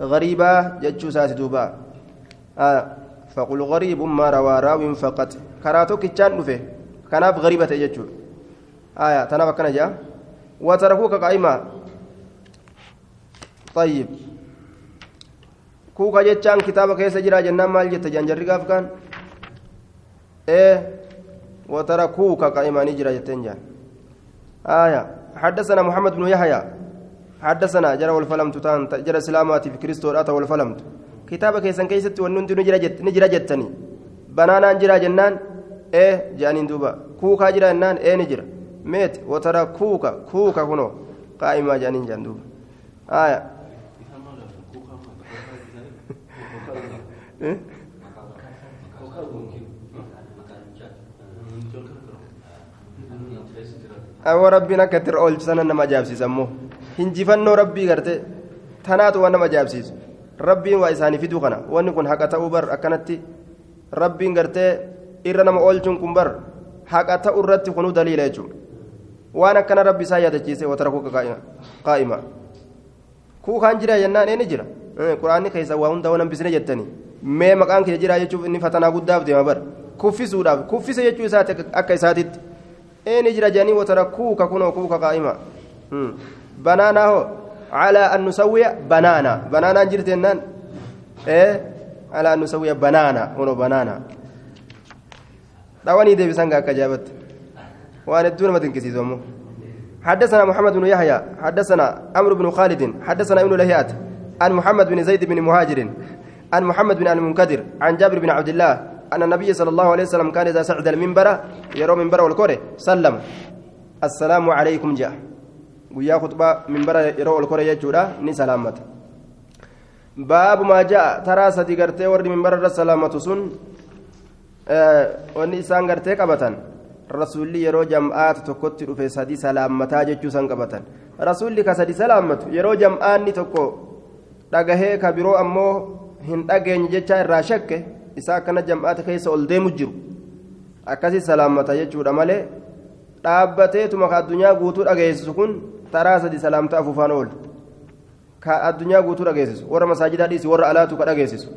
S1: غريبة ججو ساتدوبا آه فقل غريب ما روى راو فقط كراتك كان أفه كناف غريبة ججو آية تناف كان جاء. وتركوك قائما طيب. kuuka jechaan kitaaba keessa jira jennaan maal jette janjarri gaaf kaan ee watara kuuka qa'imaanii jira jetteen jaan آية. حدثنا محمد بن يحيى. حدثنا جرى والفلمت تان جرى سلاماتي في كريستو أتى والفلمت. كتابك كيسن كيست وننت نجرى جت نجرى جتني. بنانا نجرى جنان. إيه. جانين دوبا. كوكا جرى جنان. إيه نجرى ميت وترى كوكا كوكا كنو قائمة جانين جان دوبا آية awwa rabbiin akka itti oolchisana nama ajaa'ibsiisa ammoo hinjifannoo rabbii garte tanaatu waan nama ajaa'ibsiisu rabbiin waa isaanii fiduu kana wanni kun haqa ta'uu bar akkanatti rabbiin gartee irra nama oolchuun kun bar haqa ta'u irratti kunuu daliila jechuudha waan akkana rabbi isaa yaadachiise watara kuuka qaa'ima kuukaan jira jennaan eeni jira quraanni keessa waa hunda waan hambisne jettanii mee maqaan kee jira jechuuf inni fatanaa guddaaf deema bar kuffisuudhaaf kuffise jechuu isaati akka isaatitti eeni jira jedhanii watara kuuka kunoo kuuka qaa'ima banaanaa hoo calaa an nusawwiya banaana banaanaan jirti jennaan ee calaa an nusawwiya banaana kunoo banaana dhawanii deebisan gaa akka jaabatte hedduu nama dinqisiisu ammoo حدثنا محمد بن يحيى حدثنا عمرو بن خالد حدثنا ابن لهيات عن محمد بن زيد بن مهاجر عن محمد بن المنكدر عن جابر بن عبد الله أن النبي صلى الله عليه وسلم كان إذا صعد المنبر يرى منبر والكورة سلم. السلام عليكم جاء. ويا خطبة منبر يرى والكورة يجورا ني سلامة باب ما جاء ترى سدي قرتي ورد منبر السلامة سن آه وني سان قرتي قبتن. Rasuulli yeroo jam'aata tokkotti dhufe sadii salaammataa jechuu san qabatan. Rasuulli ka sadi salaammatu yeroo jam'aanni tokko dhagahee ka biroo ammoo hin dhageenye jecha irraa shakke isaa akkana jam'aata keessa ol deemu jiru. Akkasii salaammata jechuudha malee dhaabbateetuma ka addunyaa guutuu dhageessisu kun taraa sadi salaamtaa afuufaan oolu ka addunyaa guutuu dhageessisu warra masaajidaa dhiisi warra alaatu ka dhageessisu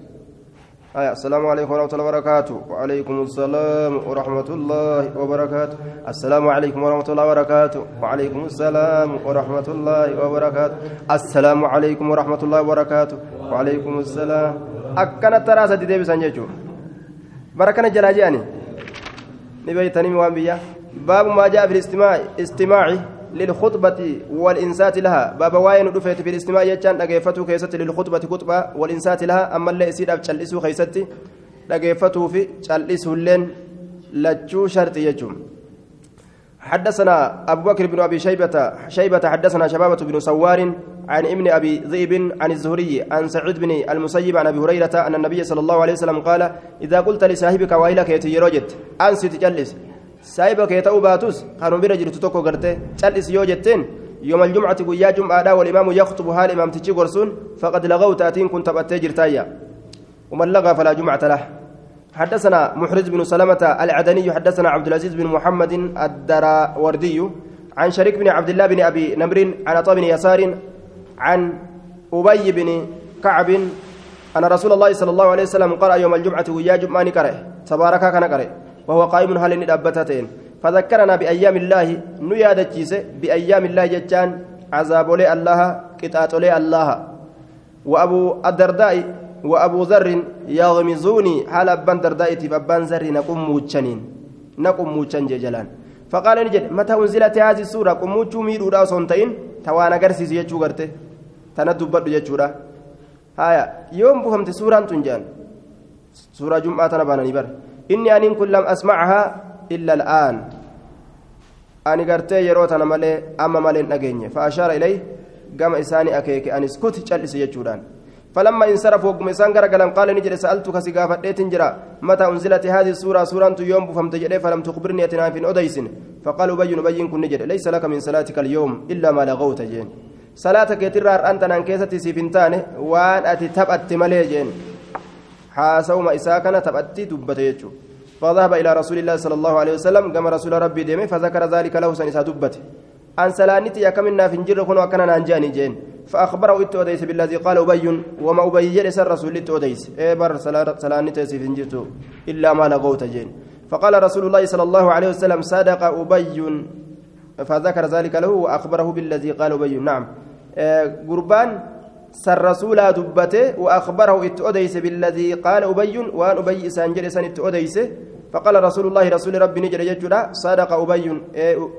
S1: آية السلام عليكم ورحمة الله وبركاته. وعليكم السلام ورحمة الله وبركاته. السلام عليكم ورحمة الله وبركاته. وعليكم السلام ورحمة الله وبركاته. السلام عليكم ورحمة الله وبركاته. وعليكم السلام. أكنا ترى سدي ديبي سانجيجو. بركنا جلاجاني نبيتني موان باب ما جاء في الاستماع استماعي للخطبة والإنسات لها. باب واين دفيت في الاستماع يجان دغيفتو كيست للخطبة خطبة والإنسات لها. أما اللي يسير أبتشلسو خيستي دغيفتو في تشلسو لين لجو شرط يجوم. حدثنا أبو بكر بن أبي شيبة شيبة حدثنا شبابة بن سوار عن ابن أبي ذئب عن الزهري عن سعيد بن المسيب عن أبي هريرة أن النبي صلى الله عليه وسلم قال إذا قلت لصاحبك ويلك يتجرجت أنسي تجلس. Saahiba kee ta'uu baatus kanuma bira jirtu tokko garte cal'isi yoo jetteen يوم الجمعة ويا جمعة والإمام يخطب حال إمام تجي قرسون فقد لغوت أتين كنت بأتي جرتايا ومن لغى فلا جمعة له. حدثنا محرز بن سلمة العدني حدثنا عبد العزيز بن محمد الدراوردي عن شريك بن عبد الله بن أبي نمر عن عطاء بن يسار عن أبي بن كعب أن رسول الله صلى الله عليه وسلم قرأ يوم الجمعة ويا جمعة قرأ تبارك كان قرأ وهو قائم هل ندبتتين فذكرنا بأيام الله نيادة جيسة بأيام الله جتان عذاب لي الله قطعة لي الله. وأبو الدرداء وأبو ذر يغمزوني حال أبان درداء أبان ذر نقوم موجنين نقوم موجن جلان فقال نجد متى أنزلت هذه السورة؟ قم موجو ميرو دا صنتين توانا قرسيس يجو قرته تندبت يجورا هايا يوم بفهمت سورة تنجان. سورة جمعة تنبانا نبر إني أن كن لم أسمعها إلا الآن أني قرتي يروتنا مالي أما مالي نجيني فأشار إليه قام إساني أكيك أن اسكت جلس يجوران فلما انصرفوا وقم إسان قرقلن قال نجد سألتك سقافة تنجرا متى أنزلت هذه السورة سورة يوم بفهمت جلي فلم تخبرني أتنا في أديس فقالوا بين بين كن نجد ليس لك من صلاتك اليوم إلا ما لغوت جين صلاتك يترار أنت ننكيستي سيفنتاني وأن أتي تبأت جين حاسوما إساكنا تبأتي دبت يجو. فذهب إلى رسول الله صلى الله عليه وسلم كما رسول ربي ديمي فذكر ذلك له سنسا دبته. أن سلانتي يا كمنا في نجر كن وكان نانجاني جين. فأخبره إتوديس بالذي قال أبي وما أبي جلس الرسول إتوديس إيه بر سلانتي في نجرته إلا ما لغوت جين. فقال رسول الله صلى الله عليه وسلم صدق أبي. فذكر ذلك له وأخبره بالذي قال أبي. نعم. إيه قربان سر رسول دبته وأخبره إتوديس بالذي قال أبي وأن أبي سن إتوديس فقال رسول الله رسول ربي نجر يجرا صدق أبي.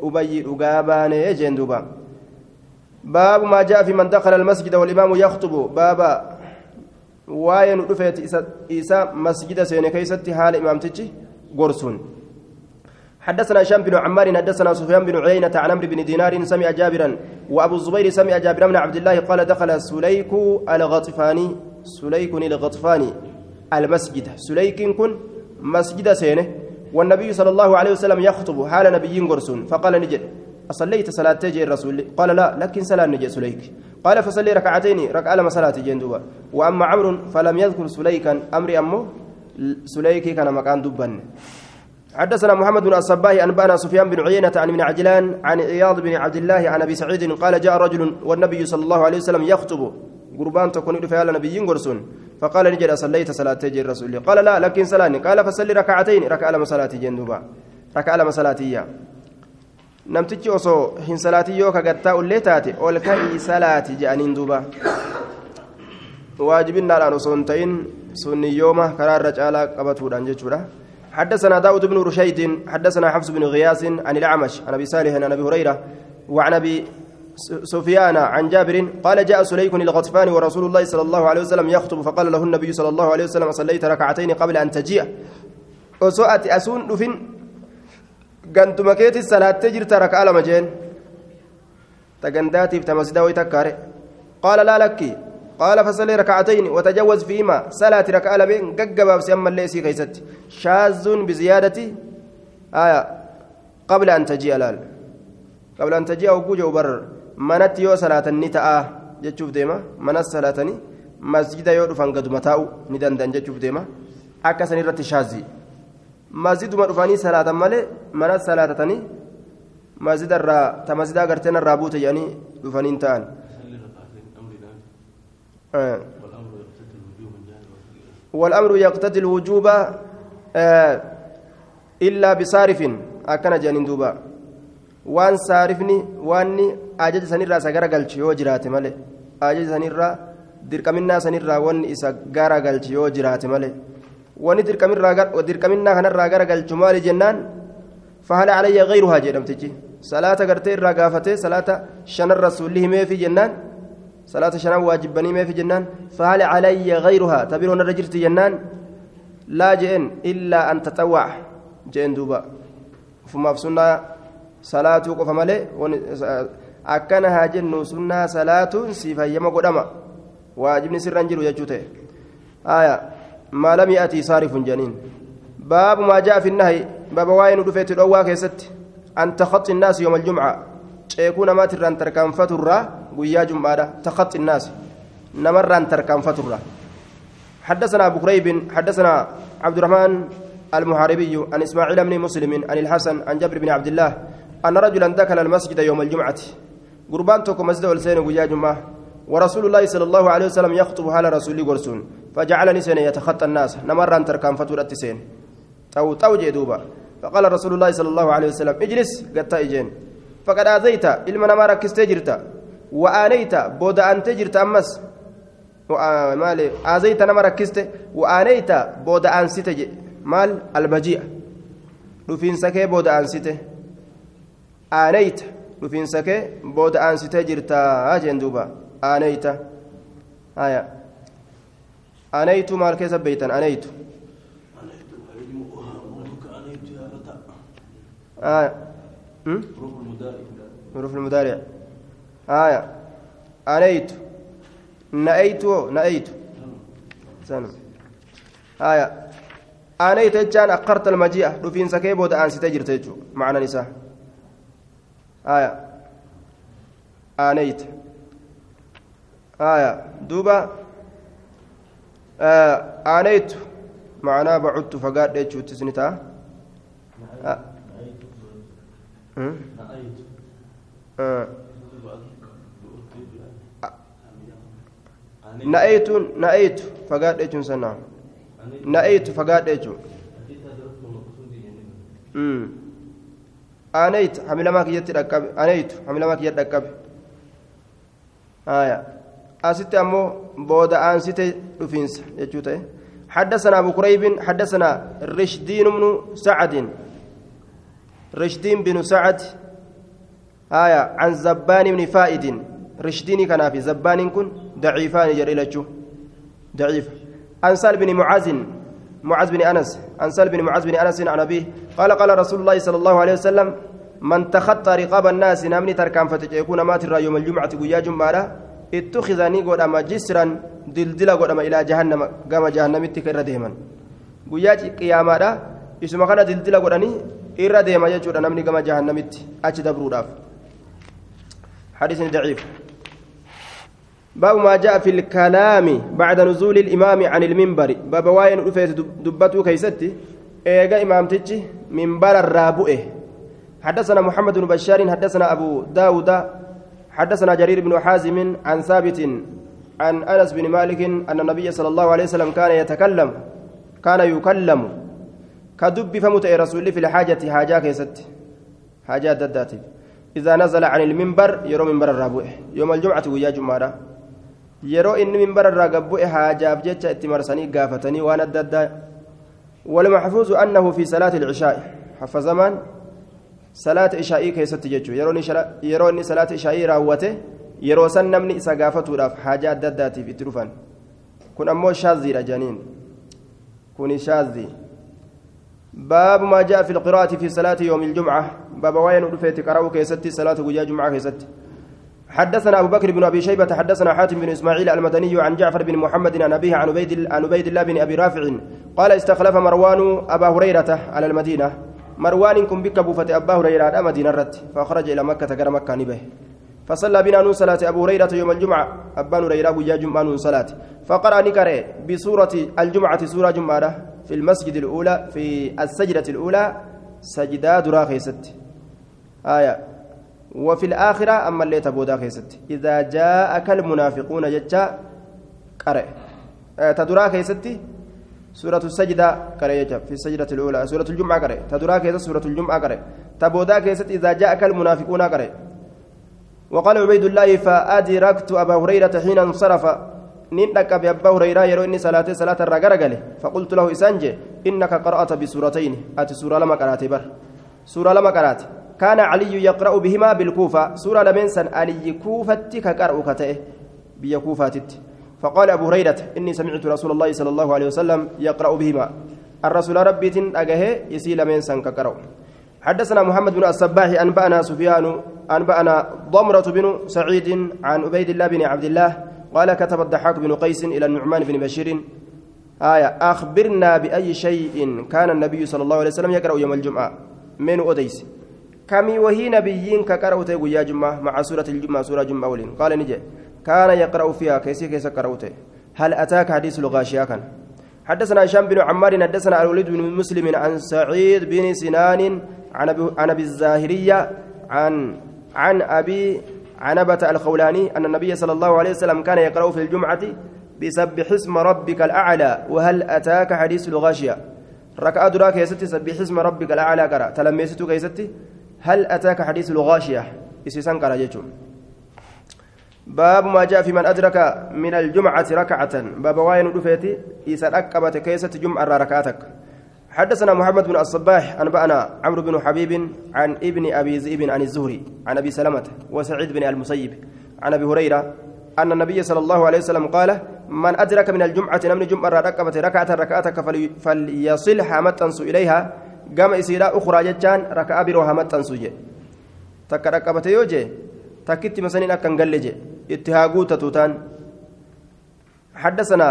S1: أبي أقابان جندوبا باب ما جاء في من دخل المسجد والإمام يخطب. بابا رفيت إيسا مسجد سين كيست حال إمام تجي قرسون حدثنا هشام بن عمار حدثنا سفيان بن عيينة عن عمرو بن دينار سمع جابرا وأبو الزبير سمع جابر بن عبد الله قال دخل سليك الغطفاني. سليك الغطفاني. المسجد. سليك كن مسجد سينه. والنبي صلى الله عليه وسلم يخطب حال نبي قرسون. فقال نجد أصليت صلاة تجي الرسول. قال لا لكن صلاة نجي سليك. قال فصلي ركعتين ركع لما صلاة جندوبا وأما عمرو فلم يذكر سليكا. أمري أمه سليكي كان مكان دبا. حدثنا محمد بن الصباح أنبأنا سفيان بن عيينة عن من عجلان عن عياض بن عبد الله عن أبي سعيد قال جاء رجل والنبي صلى الله عليه وسلم يخطب قربان تكون فعل نبي قرسون. فقال نجد صليت صلاة تجي الرسول. قال لا لكن صلاني. قال فصلي ركعتين. ركع لما صلاة جندوبا ركع لما صلاتي namtichi osoo hin salaatii yoo kagattaa ullee taate ol ka'ii salaati je'aniin duuba waajibinnaadhaan osoo hin ta'in sunni yooma karaa irra caalaa qabatuudhaan jechuudha حدثنا داود بن رشيد حدثنا حفص بن غياس عن الأعمش عن أبي صالح عن أبي هريرة وعن أبي سفيان عن جابر قال جاء سليك الغطفان ورسول الله صلى الله عليه وسلم يخطب فقال له النبي صلى الله عليه وسلم صليت ركعتين قبل أن تجيء. وسؤت أسون دفن. gantuma keetis salaattee jirta raka'aa lama jeen tagandaatiif tamasida way takkaare qaala laa lakki fasalee raka'atayni watajawwaz fiihimaa salaati raka'aa lameen gaggabaabsi ammallee isii keeysatti shaazuun biziyaadati aya qabla an taji'a laal qabla an taji'a hogguu jedhu bar manatti yoo salaatan ni ta'a jechuuf deema manas salaatanii masjida yoo dhufan gaduma taa'u ni danda'an jechuuf deema akka san irratti shaazii masjiduma dhufanii salaatan malee mana salaatatanii masjidarraa ta masjidaa garteen irraa buute jedhanii dhufanii والأمر يقتضي الوجوب إلا بصارف أكن جانين دوبا وان صارفني واني أجج سنيرا سجارة قلت يو جرات مالي أجج سنيرا دركمنا سنيرا وان إسا جارة قلت يو جرات مالي wani dirqaminaa kanarraa gara galchu maali jennaan fahala calayya gayruhaa jedhamtichi salaata gartee irraa gaafatee salaata shanan rasuulli himeefi jennaan salaata shanan waajibbanii himeefi jennaan fahala calayya gayruhaa tabiroo narra jirti jennaan laa je'en illaa an taxawwac je'en duuba ufumaaf sunnaa salaatuu qofa malee akkana haa jennu sunnaa salaatuun siif hayyama godhama waajibni sirran jiru jechuu ta'e aayaa ما لم يأتي صارف جنين باب ما جاء في النهي باب واين دفيت الأوا كيست أن تخطي الناس يوم الجمعة يكون ما ترى أن تركان فترة تخطي الناس نمر أن تركان فترة حدثنا أبو كريب حدثنا عبد الرحمن المحاربي عن إسماعيل بن مسلم عن الحسن عن جابر بن عبد الله أن رجلا دخل المسجد يوم الجمعة قربان توكو مسجد والسين ويا جمعة ورسول الله صلى الله عليه وسلم يخطب على رسول قرسون فجعلني سين يتخطى الناس نمر أن تركان فتورة سين تو تو جدوبا فقال رسول الله صلى الله عليه وسلم اجلس قد إجين فقد آذيت إلما نما ركزت أن تجرت أمس مالي آذيت نما ركزت وآنيت بود أن ستج مال المجيء dhufiinsa kee booda aansite aaneyta dhufiinsa kee booda aansitee jirtaa jeen duuba aaneyta haya aaneytu maal keessa beeytan aaneytu آية حروف المضارع آية أنيت نأيت نأيت سنم آية aanayta jechaan akkarta almaji'a dhufiinsa kee booda aansitee jirte jechuudha macnaan isaa aya aanayta aya duuba aanaytu macnaa bacudtu fagaadhe jechuutti isni ta'a na'aytu na'aytu fagaadhe jechuun sanaa na'eetu fagaadha jechuudha aaneeytu hamilamaa kiyyatti dhaqqabe aaneeytu hamilamaa kiyyatti dhaqqabe asitti ammoo booda aansite dhufiinsa jechuu ta'e حدثنا أبو كريب حدثنا رشدين بن سعد رشدين بن سعد آية عن زبان بن فائد رشدين كان في زبان كن ضعيفان جري ضعيف عن سال بن معاذ معاذ بن انس عن سال بن معاذ بن انس عن ابيه قال قال رسول الله صلى الله عليه وسلم من تخطى رقاب الناس نمني تركان فتجيكون مات يوم الجمعه ويا جمعه اتخذني قدام جسرا دلدلا قدام إلى جهنم قام جهنم تكر ديما ويا قيامه isuma kana dildila godhanii irra deema jechuudha namni gama jahannamitti achi dabruudhaaf. حديث ضعيف باب ما جاء في الكلام بعد نزول الإمام عن المنبر. baaba waa'een dhufe dubbatuu keessatti. eega imaamtichi minbararraa bu'e حدثنا محمد بن بشار حدثنا أبو داود حدثنا جرير بن حازم عن ثابت عن أنس بن مالك أن النبي صلى الله عليه وسلم كان يتكلم كان يكلم. ka dubbifamu ture rasuulli في الحاجة haajaa keessatti حاجات دداتي. إذا نزل عن المنبر يرى منبر الرابئه يوم الجمعة ويا جمعة. Yeroo inni minbara irraa gabbu'e haajaaf jecha itti marsanii gaafatanii waan adda addaa والمحفوظ أنه في صلاة العشاء حفظمان صلاة عشاء كيست ججو يروني شلا يروني صلاة عشاء راوته namni isa gaafatuudhaaf haajaa adda addaatiif itti dhufan kun ammoo shaaziidha janiin kuni shaazii باب ما جاء في القراءة في صلاة يوم الجمعة baaba waa'een dhufe qara'uu keessatti salaata guyyaa jum'aa keessatti حدثنا أبو بكر بن أبي شيبة حدثنا حاتم بن إسماعيل المدني عن جعفر بن محمد عن أبيه عن عبيد عن عبيد الله بن أبي رافع قال استخلف مروان أبا هريرة على المدينة. مروان kun bakka buufate أبا هريرة مدينة irratti فخرج إلى مكة gara مكة ni bahe. فصلى بنا nuun salaate أبو هريرة يوم الجمعة. أبا هريرة guyyaa jum'aa nuun salaate. فقرأ نكرة بسورة الجمعة سورة جمعة في المسجد الأولى في السجدة الأولى سجدة دراخيست آية. وفي الآخرة أما اللي تبودا كيست إذا جاءك المنافقون جتا قرأ آه تدرا كيستي؟ سورة السجدة قرأ في السجدة الأولى. سورة الجمعة قرأ تدرا كيست؟ سورة الجمعة قرأ تبودا كيست إذا جاءك المنافقون قرأ وقال عبيد الله فأدركت أبا هريرة حين انصرف. نندك بأبا هريرة يرو إني صلاة صلاة الرقرقل فقلت له إسانجي إنك قرأت بسورتين. أتي سورة لما قرأت بر. سورة لما قرأت كان علي يقرأ بهما بالكوفة. سورة لمنسن علي كوفة كقرأ كتئه بيا فقال أبو هريرة إني سمعت رسول الله صلى الله عليه وسلم يقرأ بهما. الرسول ربي أجه يسيل منسن كقرأ. حدثنا محمد بن الصباح أنبأنا سفيان أنبأنا ضمرة بن سعيد عن عبيد الله بن عبد الله قال كتب الضحاك بن قيس إلى النعمان بن بشير. آية أخبرنا بأي شيء كان النبي صلى الله عليه وسلم يقرأ يوم الجمعة. من أديس كمي وهي نبيين كقرأت يا جمعة مع سورة الجمعة سورة جمعة ولين قال نجي كان يقرأ فيها كيسي كيس قرأت هل أتاك حديث الغاشية كان؟ حدثنا هشام بن عمار حدثنا الوليد بن مسلم عن سعيد بن سنان عن ابي الزاهرية عن عن أبي عنبة الخولاني أن النبي صلى الله عليه وسلم كان يقرأ في الجمعة بسبح اسم ربك الأعلى وهل أتاك حديث الغاشية؟ ركعة duraa keessatti سبح اسم ربك الأعلى qara'e. ta lammeessaa keessatti؟ هل أتاك حديث الغاشية؟ isii san qara'e باب ما جاء في من أدرك من الجمعة ركعة. باب واين رفيتي إذا أكبت كيسة جمعة ركعتك. حدثنا محمد بن الصباح أنبأنا عمرو بن حبيب عن ابن أبي ذئب عن الزهري عن أبي سلمة وسعيد بن المسيب. عن أبي هريرة أن النبي صلى الله عليه وسلم قال من أدرك من الجمعة نمن جمعة ركعة ركعتك فليصلها متنسو إليها قام إسيرا أخرى جتان ركعة بروها متنسو جي تك ركبت يوجي تكت مسنين أكن قل جي اتهاقو تتوتان حدثنا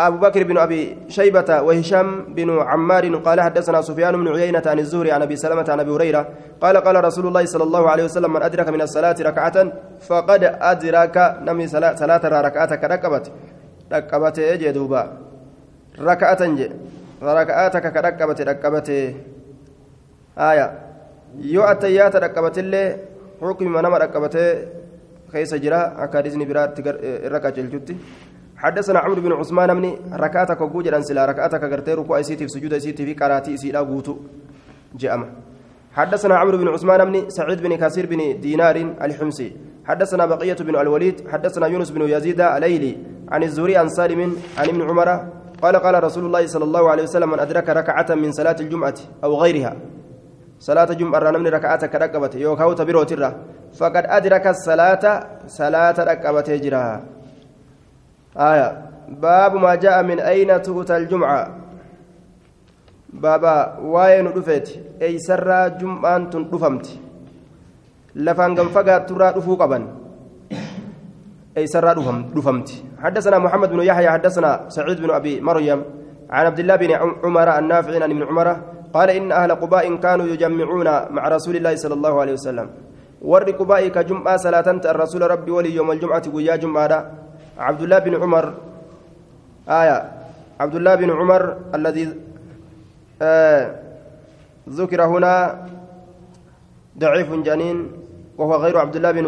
S1: أبو بكر بن أبي شيبة وهشام بن عمار قال حدثنا سفيان بن عيينة عن الزهري عن أبي سلمة عن أبي هريرة قال قال رسول الله صلى الله عليه وسلم من أدرك من الصلاة ركعة فقد أدرك نمي صلاة ركعتك ركبت ركبت يجي دوبا ركعة جي ركعتك كركبت ركبت آية يو أتيات ركبت اللي حكم منما ركبت كيس جرا أكاديزني برات ركعة الجتي حدثنا عمرو بن عثمان من ركعتك وجوجا سلا ركعتك غرتي ركوع سيتي في سجود سيتي في قراتي سيدا غوتو جاءما حدثنا عمرو بن عثمان بن سعيد بن كثير بن دينار الحمصي حدثنا بقية بن الوليد حدثنا يونس بن يزيد الليلي عن الزهري عن سالم عن ابن عمر قال قال رسول الله صلى الله عليه وسلم من أدرك ركعة من صلاة الجمعة أو غيرها. صلاة جمعة رنمني ركعتك ركبت يوكاو تبيرو ترى فقد أدرك الصلاة صلاة ركبت جرا. آية. باب ما جاء من أين تؤتى الجمعة. بابا وين رفت أي سرى جمعة رفمت لفان قم فقا ترى رفو أي سرى رفمت حدثنا محمد بن يحيى حدثنا سعيد بن أبي مريم عن عبد الله بن عمر النافع عن ابن عمر قال إن أهل قباء كانوا يجمعون مع رسول الله صلى الله عليه وسلم. ور قباء كجمعة صلاة الرسول ربي ولي يوم الجمعة ويا جمعة عبد الله بن عمر آية. عبد الله بن عمر الذي آه ذكر هنا ضعيف جنين وهو غير عبد الله بن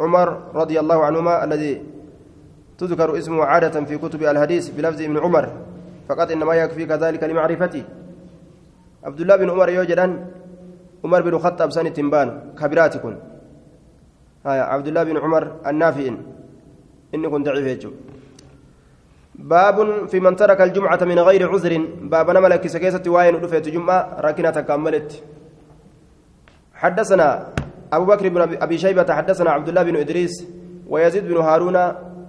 S1: عمر رضي الله عنهما الذي تذكر اسمه عادة في كتب الحديث بلفظ ابن عمر فقط إنما يكفي كذلك لمعرفته. عبد الله بن عمر يوجدان عمر بن الخطاب سنة تنبان كبيراتكم آية عبد الله بن عمر النافئ إني كنت ضعيف يجو باب في من ترك الجمعة من غير عذر. باب نملك سكيسة واين رفيت جمعة ركنة كملت حدثنا أبو بكر بن أبي شيبة حدثنا عبد الله بن إدريس ويزيد بن هارون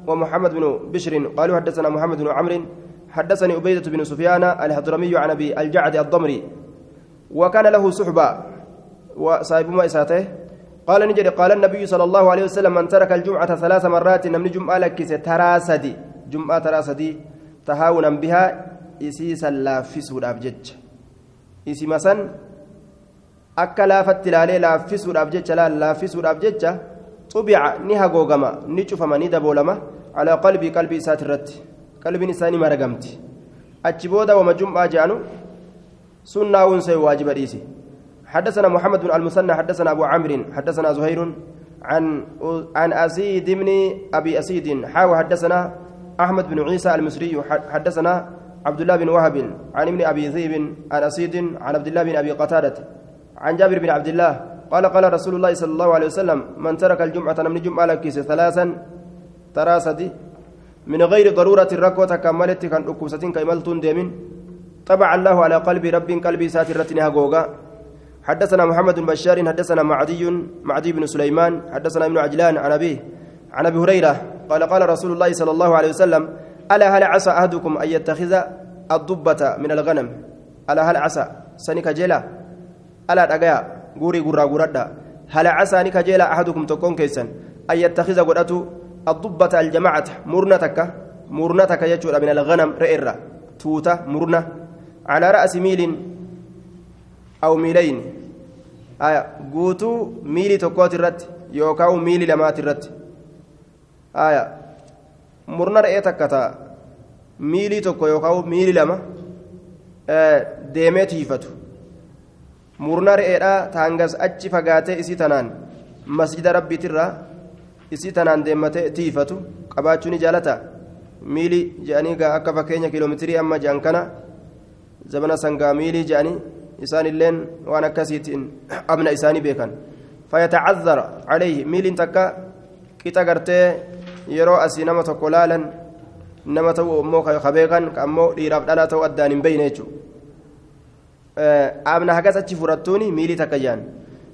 S1: ومحمد بن بشر قالوا حدثنا محمد بن عمرو حدثني عبيدة بن سفيان الحضرمي عن أبي الجعد الضمري وكان له صحبة وصاحب ما إساته قال نجري قال النبي صلى الله عليه وسلم من ترك الجمعة ثلاث مرات نمني جمعة لك ترى سدي جمعة ترى سدي تهاونا بها إسيسا لافسوا الأبجج إسي مسن akka laafatti ilaalee laaffisuudhaaf jecha laaffisuudhaaf jecha xubica ni hagoogama ni cufama ni daboolama alaa qalbii qalbii isaati irratti qalbiin isaa ni maragamti achi booda wama jum'aa je'anu سنة ونسي واجب ريسي حدثنا محمد بن المثنى حدثنا أبو عمرو حدثنا زهير عن عن أسيد بن أبي أسيد حاو حدثنا أحمد بن عيسى المصري حدثنا عبد الله بن وهب عن ابن أبي ذئب عن أسيد عن عبد الله بن أبي قتادة عن جابر بن عبد الله قال قال رسول الله صلى الله عليه وسلم من ترك الجمعة من جمعة لكيس ثلاثا تراسدي من غير ضرورة الركوة كملت كان أكوستين كيملتون ديمين طبع الله على قلب رب قلبي ساترتني هاغوغا حدثنا محمد بن بشار حدثنا معدي معدي بن سليمان حدثنا ابن عجلان عن أبيه عن أبي هريرة قال قال رسول الله صلى الله عليه وسلم ألا هل عسى أحدكم أن يتخذ الضبة من الغنم؟ ألا هل عسى؟ سنك جلا ألا دقيا غوري غورا غوردا هل عسى نك جلا أحدكم تكون كيسا؟ أن يتخذ قدرته الضبة الجماعة مرنتك مرنتك يجور من الغنم رئرة توتا مرنة على رأس ميل أو ميلين. آية. قوتو ميلي تكوت الرت يوكاو ميلي لمات الرت آية. مرنا رأيتك كتا ميلي تكو يوكاو ميلي لما. آه ديمت يفتو murnaa re'eedhaa taangas achi fagaatee isii tanaan masjida rabbiitirraa isii tanaan deemmatee tiifatu qabaachuu ni jaalata miilii jedhanii gaa akka fakkeenya kiiloomeetirii amma jedhan kana zabana sangaa miilii jedhanii isaan illeen waan akkasiitiin abna isaanii beekan fayyatacazzara calayhi miiliin takka qixa gartee yeroo asii nama tokko laalan nama ta'u immoo ka ammoo dhiiraaf dhalaa ta'u addaan hin beeyne jechuudha amna hagas achi fudhattuuni miilii takka jaan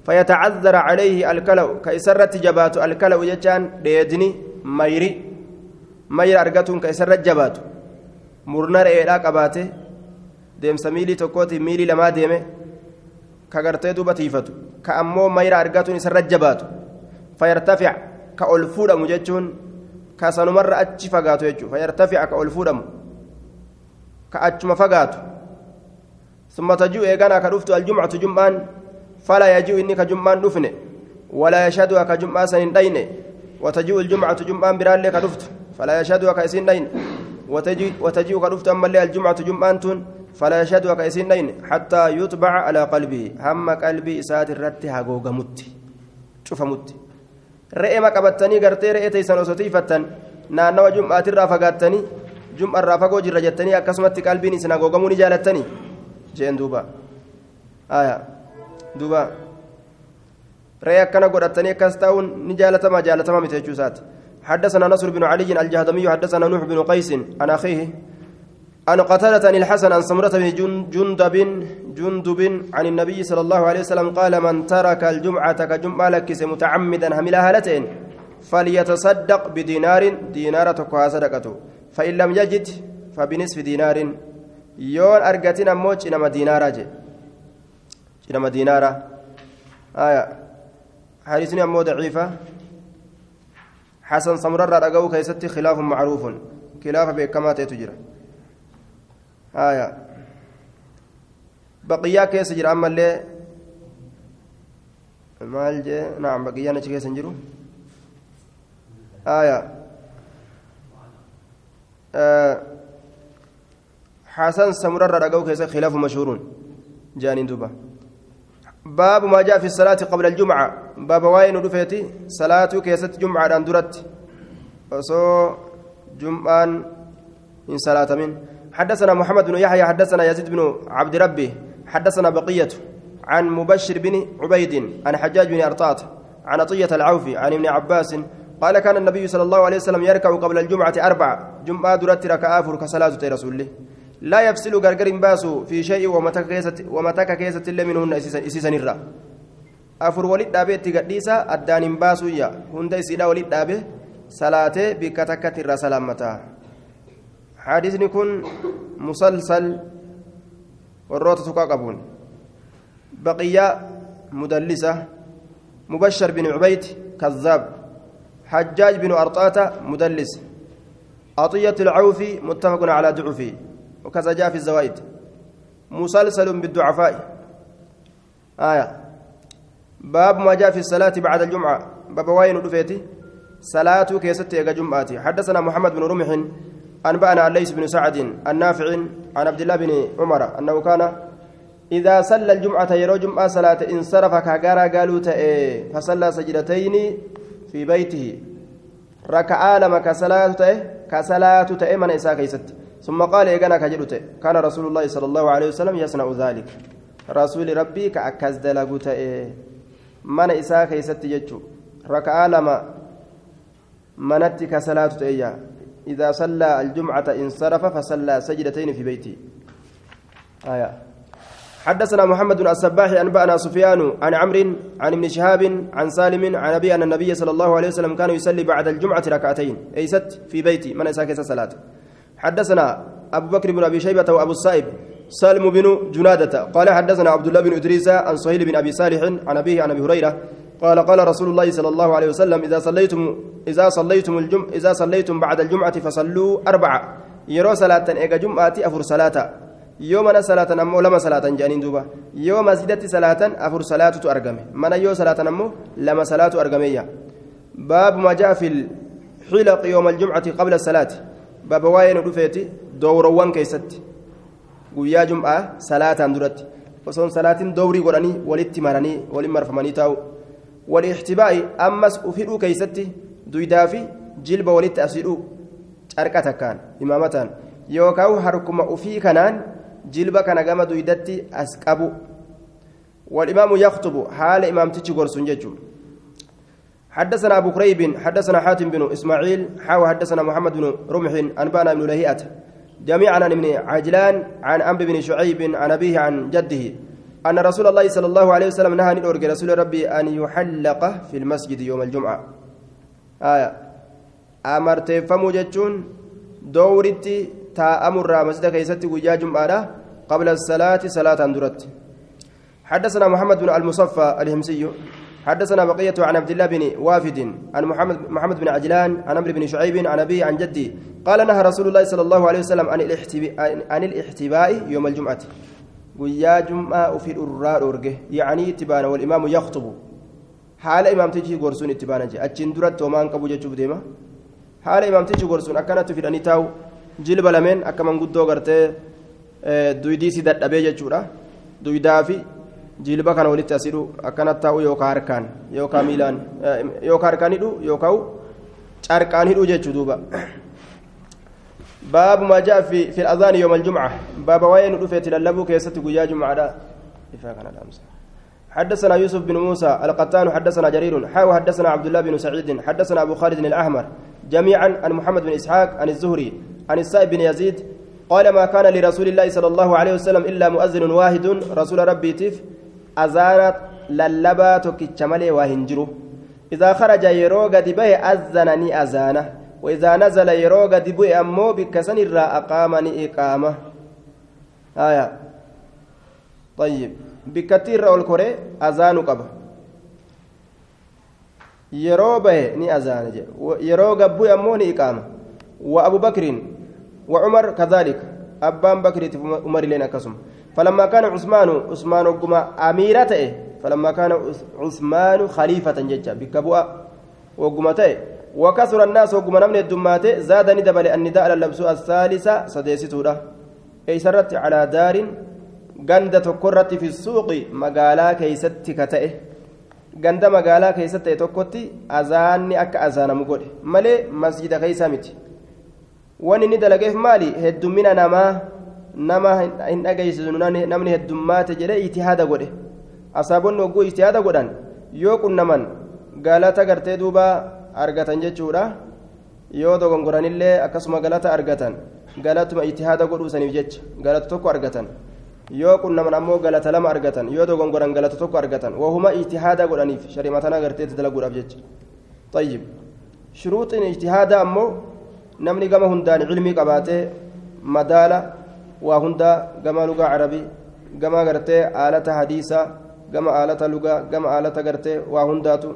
S1: فيتعذر عليه الكلو كيسرت جبات الكلو يجان ديدني ميري مير أرجتون كيسرت جبات مرنر إيدا قباته ديم سميلي توكوتي ميلي لما ديمه كغرتي دوبا تيفتو كأمو مير أرجتون يسرت جبات فيرتفع كألفودا مجتون كسنمر أتشي فقاتو يجو فيرتفع كألفودا كأتشم فقاتو ثم تجيء إيغانا كرفت الجمعة جمعان فلا يجيء إني كجمعان دفن ولا يشهدها كجمعة سنين دين وتجيء الجمعة جمعان برالي كرفت فلا يشهدها كيسين دين وتجيء وتجيء كرفت أما اللي الجمعة جمعان تون فلا يشهدها كيسين دين حتى يطبع على قلبه هم قلبي إسات الرت هاغوغا مت شوف مت رئي ما قبتني قرتي رئي تيسن وسطي فتن. نانو جمعة الرافقاتني جمعة الرافقو جرجتني أكسمت قلبي نسنا غوغموني جالتني. Jeen duuba. Aya. Duuba. Ree akkana godhatanii akkas ta'uun ni jaalatama jaalatama miti jechuu isaati. حدثنا نصر بن علي الجهضمي حدثنا نوح بن قيس عن أخيه عن قتادة عن الحسن عن سمرة بن جندب جندب عن النبي صلى الله عليه وسلم قال من ترك الجمعة كجمعة لكس متعمدا هملا هالتين فليتصدق بدينار دينار تقوى صدقته فإن لم يجد فبنصف دينار yoon argatin ammoo cinama diinaaraa je cinama diinaaraa aya. Hadiisni ammoo daciifa. حسن سمر الرأجو كيست خلاف معروف خلاف بكما تجرى آية بقية كيس جرى أما اللي جي نعم بقية نشي كيس نجرو آية آه حسن سمر الرقو كيس خلاف مشهور جانين دوبا. باب ما جاء في الصلاة قبل الجمعة. باب واين رفيتي صلاة كيست جمعة أندرت وصو جمعان إن صلاة من. حدثنا محمد بن يحيى حدثنا يزيد بن عبد ربه حدثنا بقية عن مبشر بن عبيد عن حجاج بن أرطاط عن عطية العوفي عن ابن عباس قال كان النبي صلى الله عليه وسلم يركع قبل الجمعة أربعة جمعة درت ركعة كصلاة رسول الله. لا يفصل غرغر باسو في شيء ومتك كيست إلا منهن إسيسن الرا أفر ولد دابه تغديسا أدان باسو يا هند إسيدا ولد دابه صلاته بكتكت الرا سلامتا. حديث نكون مسلسل warroota qabuun بقية مدلسة. مبشر بن عبيد كذاب. حجاج بن أرطاة مدلس. عطية العوفي متفق على ضعفه. وكذا جاء في الزوائد. مسلسل بالضعفاء آية. باب ما جاء في الصلاة بعد الجمعة. باب وين رفيتي صلاة keessatti jum'aatii. حدثنا محمد بن رمح أنبأنا ليس بن سعد النافع عن عبد الله بن عمر أنه كان إذا صلى الجمعة يرى جمعة صلاة انصرف كاغارا قالوا تأي فصلى سجدتين في بيته. ركعة لما كصلاة تأي كصلاة تأي من إساء كيست. ثم قال إيقنا كجلت كان رسول الله صلى الله عليه وسلم يصنع ذلك. رسول ربي كأكز دلقوت من إساء كيست يجو ركعة لما منت كصلاة تأي إذا صلى الجمعة انصرف فصلى سجدتين في بيته آية. حدثنا محمد السباح أنبأنا سفيان عن عمرو عن ابن شهاب عن سالم عن أبي أن النبي صلى الله عليه وسلم كان يصلي بعد الجمعة ركعتين. أي ست في بيتي. من إساكس صلاة حدثنا أبو بكر بن أبي شيبة وأبو السائب سالم بن جنادة قال حدثنا عبد الله بن إدريس عن صهيل بن أبي صالح عن أبيه عن أبي هريرة قال قال رسول الله صلى الله عليه وسلم إذا صليتم إذا صليتم الجم إذا صليتم بعد الجمعة فصلوا أربعة. يرو صلاة إيجا جمعة أفر صلاة. يوم أنا صلاة نمو لما صلاة جانين دوبا. يوم زدت صلاة أفر صلاة تأرجم من يو صلاة نمو؟ لما صلاة أرجمية باب ما جاء في الحلق يوم الجمعة قبل الصلاة. باب واين رفيتي دوروان كيست guyyaa jum'aa salaataan duratti osoon salaatiin dowrii godhanii walitti maranii waliin marfamanii taa'u walixtibaa'i ammas ufidhuu keeysatti duydaa fi jilba walitti asidhuu carqa takkaan imaamataan yookaan harkuma ufii kanaan jilba kana gama duydatti as qabu يخطب حال إمام تيجي قرصون جيجو حدثنا أبو كريب حدثنا حاتم بن إسماعيل حاو حدثنا محمد بن رمح أنبانا بن لهيئة. جميعا عن ابن عجلان عن أنب بن شعيب عن أبيه عن جده. أن رسول الله صلى الله عليه وسلم نهى نورج رسول ربي أن يحلق في المسجد يوم الجمعة. آية. أمرت فموجتون دورتي تا أمر مسجد كيستي وجا جمعة قبل الصلاة صلاة درت حدثنا محمد بن المصفى الهمسي. حدثنا بقية عن عبد الله بن وافد عن محمد محمد بن عجلان عن عمرو بن شعيب عن أبي عن جدي. قال نهى رسول الله صلى الله عليه وسلم عن الاحتباء عن الاحتباء يوم الجمعة. ويا جمعة في أرجه. يعني تبان والإمام يخطب. حال إمام تجي قرصون اتبانا جي. أتشين درت ومان كبو جتشوف ديما حال إمام تجي قرصون أكنت في الأنيتاو جلب لمن. أكمن قدو قرتي دويدي سيدات أبي جتشورا دويدا في jilba kana walitti as hidhu akkanat taa'u yookaan harkaan yookaan miilaan yookaan harkaan hidhu yookaan carqaan hidhu jechuu duuba. باب ما جاء في في الأذان يوم الجمعة باب وين رفعت للبو كيست قيا جمعة حدثنا يوسف بن موسى القتان حدثنا جرير حاو حدثنا عبد الله بن سعيد حدثنا أبو خالد الأحمر جميعا عن محمد بن إسحاق عن الزهري عن السائب بن يزيد قال ما كان لرسول الله صلى الله عليه وسلم إلا مؤذن واحد رسول ربي تف أذانت للبا توكيتش مالي وهنجرو إذا خرج يرو قد به أذنني أذانه وإذا نزل يرو قد به أمو بكسن الرا أقامني إقامة. آية. طيب. بكثير الكوري أذان قبه. yeroo bahe ni azaana jedhe yeroo gabbuu ammoo ni iqaama wa abu bakrin wa umar kadhalika abbaan bakriitiif umar illeen akkasuma فلما كان عثمان عثمان وقما أميرة فلما كان عثمان خليفة ججا بكبوء وقما وكسر الناس وقما نمن الدمات زاد ندبل النداء للبس الثالثة سديستورة أي سرت على دار ganda tokkorratti fi suuqi magaalaa keeysatti ka ta'e ganda magaalaa keessatti ta'e tokkotti azaanni akka azaanamu godhe malee masjida keeysaa miti wanni inni dalageef maali heddummina namaa nama hin dhageysisu namni heddummaate jedhe itihaada godhe asaabonni hogguu itihaada godhan yoo qunnaman galata gartee duuba argatan jechuudha yoo dogongoranillee akkasuma galata argatan galatuma itihaada godhuusaniif jecha galata tokko argatan yoo qunnaman ammoo galata lama argatan yoo dogongoran galata tokko argatan wahuma ijtihaada godhaniif sharimatana agarteetti dalaguudhaaf jecha طيب شروط اجتهاد أمو نمني كما هندان علمي قباتي مدالة وهندا كما لغة عربي كما قرتي آلة حديثة كما آلة لغة كما آلة قرتي وهنداتو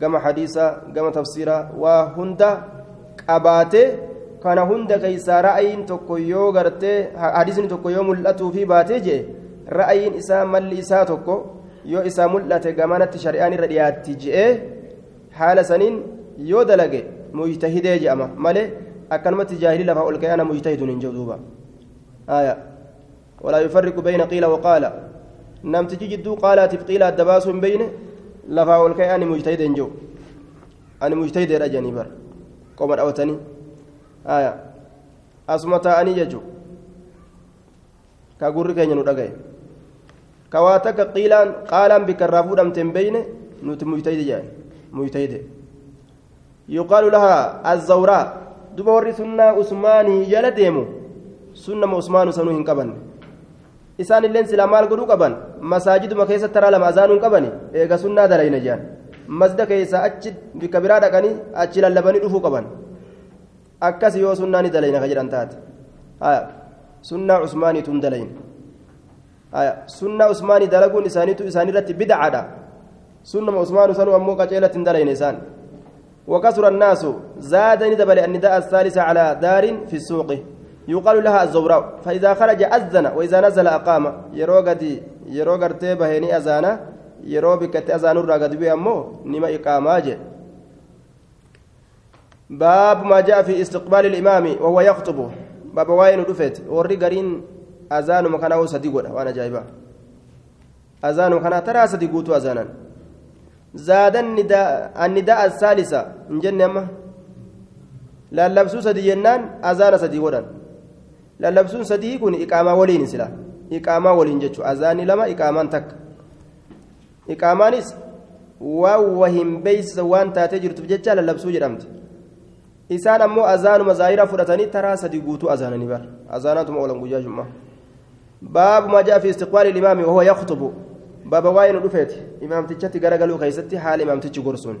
S1: كما حديثة كما تفسيرة وهندا قباتي kana hunda keeysaa ra'ayiin tokko yoo gartee hadisni tokko yoo mul'atuu fi baatee jee ra'ayiin isaa malli isaa tokko yoo isaa mul'ate gamanatti shari'aan irra dhiyaatti je'ee haala saniin yoo dalage mujtahidee je'ama malee akkanumatti jaahilii lafaa ol ka'ee ana mujtahidun hin jedhu duuba ولا يفرق بين قيل وقال نمتجي جدو قالات قيل الدباس بين لفا والكي أنا مجتهد جو أنا مجتهد رجاني بر قوم أوتني aya asuma taa'anii jechuun ka gurri keenya nu dhagaye ka waa takka qiilaan qaalaan bikka irraa fuudhamte hin beeyne nuti mujtahide jedhan mujtahide yuqaalu lahaa deemu sunnama usmaanu sanuu hin qabanne isaan illeen silaa maal godhuu qaban masaajiduma keessatti taraa lama azaanuu hin qabani eega sunnaa dalayna jedhan masda keessaa achi bikka biraa dhaqanii achi lallabanii dhufuu qaban akkas yoo sunnaa ni dalayna ka jedhan taate sunnaa usmaaniituun dalayin sunnaa usmaanii dalaguun isaaniitu isaanirratti bidacadha sunnama usmaanu sanuu ammoo qaceelatti hin dalayne isaan وكثر الناس زادني دبل النداء الثالث على دار في السوق يقال لها الزوراء فإذا خرج أذن وإذا نزل أقام. يروغدي يروغرتي بهني أذانا. يروبك أذان الرغد بأمو نما إقاماجه باب ما جاء في استقبال الإمام وهو يخطب. باب واين دفت. وري أذان مكانه صديق وأنا جايبا. أذان كان ترى أذانا. زاد النداء النداء الثالثة. جنة sadii godhan lallabsuun sadii kun iqaamaa waliin sila iqaamaa waliin jechuudha azaanni lama iqaamaan takka iqaamaanis waan wahin beeysa waan taatee jirtuuf jecha lallabsuu jedhamti isaan ammoo azaanuma zaahiraa fudhatanii taraa sadii guutuu azaananii bara azaanaatuma oolan guyyaa jummaa baabu maa jaa fi istiqbaali limaami wahuwa baaba waa'ee nu dhufeeti imaamtichatti garagaluu keessatti haala imaamtichi gorsuun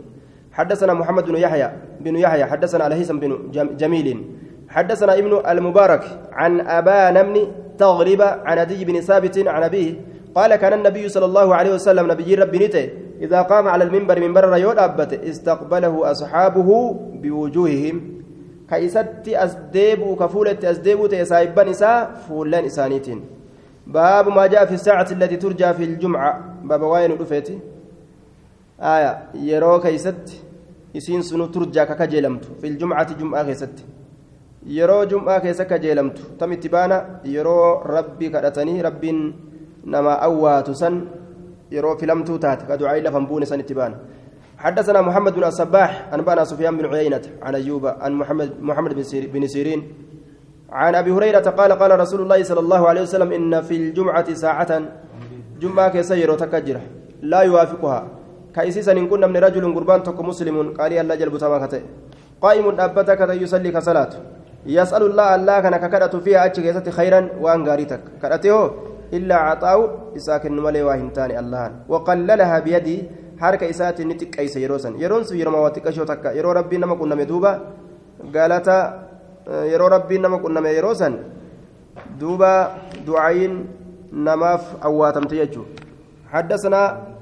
S1: حدثنا محمد بن يحيى بن يحيى حدثنا على هيثم بن جميل حدثنا ابن المبارك عن أبان بن تغرب عن أدي بن ثابت عن أبيه قال كان النبي صلى الله عليه وسلم نبي ربي نته إذا قام على المنبر منبر ريود أبت استقبله أصحابه بوجوههم. كيست أسديب كفولة أسديب تيسايبا نساء فولان إسانيتين. باب ما جاء في الساعة التي ترجى في الجمعة. باب واين رفيتي؟ آية yeroo keessatti isiin sunu ترجى ka kajeelamtu في الجمعة jum'aa keessatti yeroo jum'aa keessa kajeelamtu tamitti baana yeroo rabbii kadhatanii rabbiin nama awwaatu san yeroo filamtuu taate ka ducaa'ii lafan buune san itti baana حدثنا محمد بن الصباح أنبأنا سفيان بن عيينة عن أيوب عن محمد محمد بن سيرين عن أبي هريرة قال قال رسول الله صلى الله عليه وسلم إن في الجمعة ساعة جمعة كيسير وتكجر لا يوافقها كايسيسا إن كنا من رجل قربان تك مسلم قال الله جل قائم أبتك يصلي كصلاة يسأل الله الله كان ككدت فيها أتش خيرا وأن غاريتك كدته إلا عطاو إساكن ملي واهنتان الله وقللها بيدي xiqqeeyse yeroo san yeroon sun yeroo xiqqashoo takka yeroo rabbiin nama qunname duuba galata yeroo rabbiin nama qunname yeroo san duuba du'aayin namaaf awwaatamte jechuudha حدثنا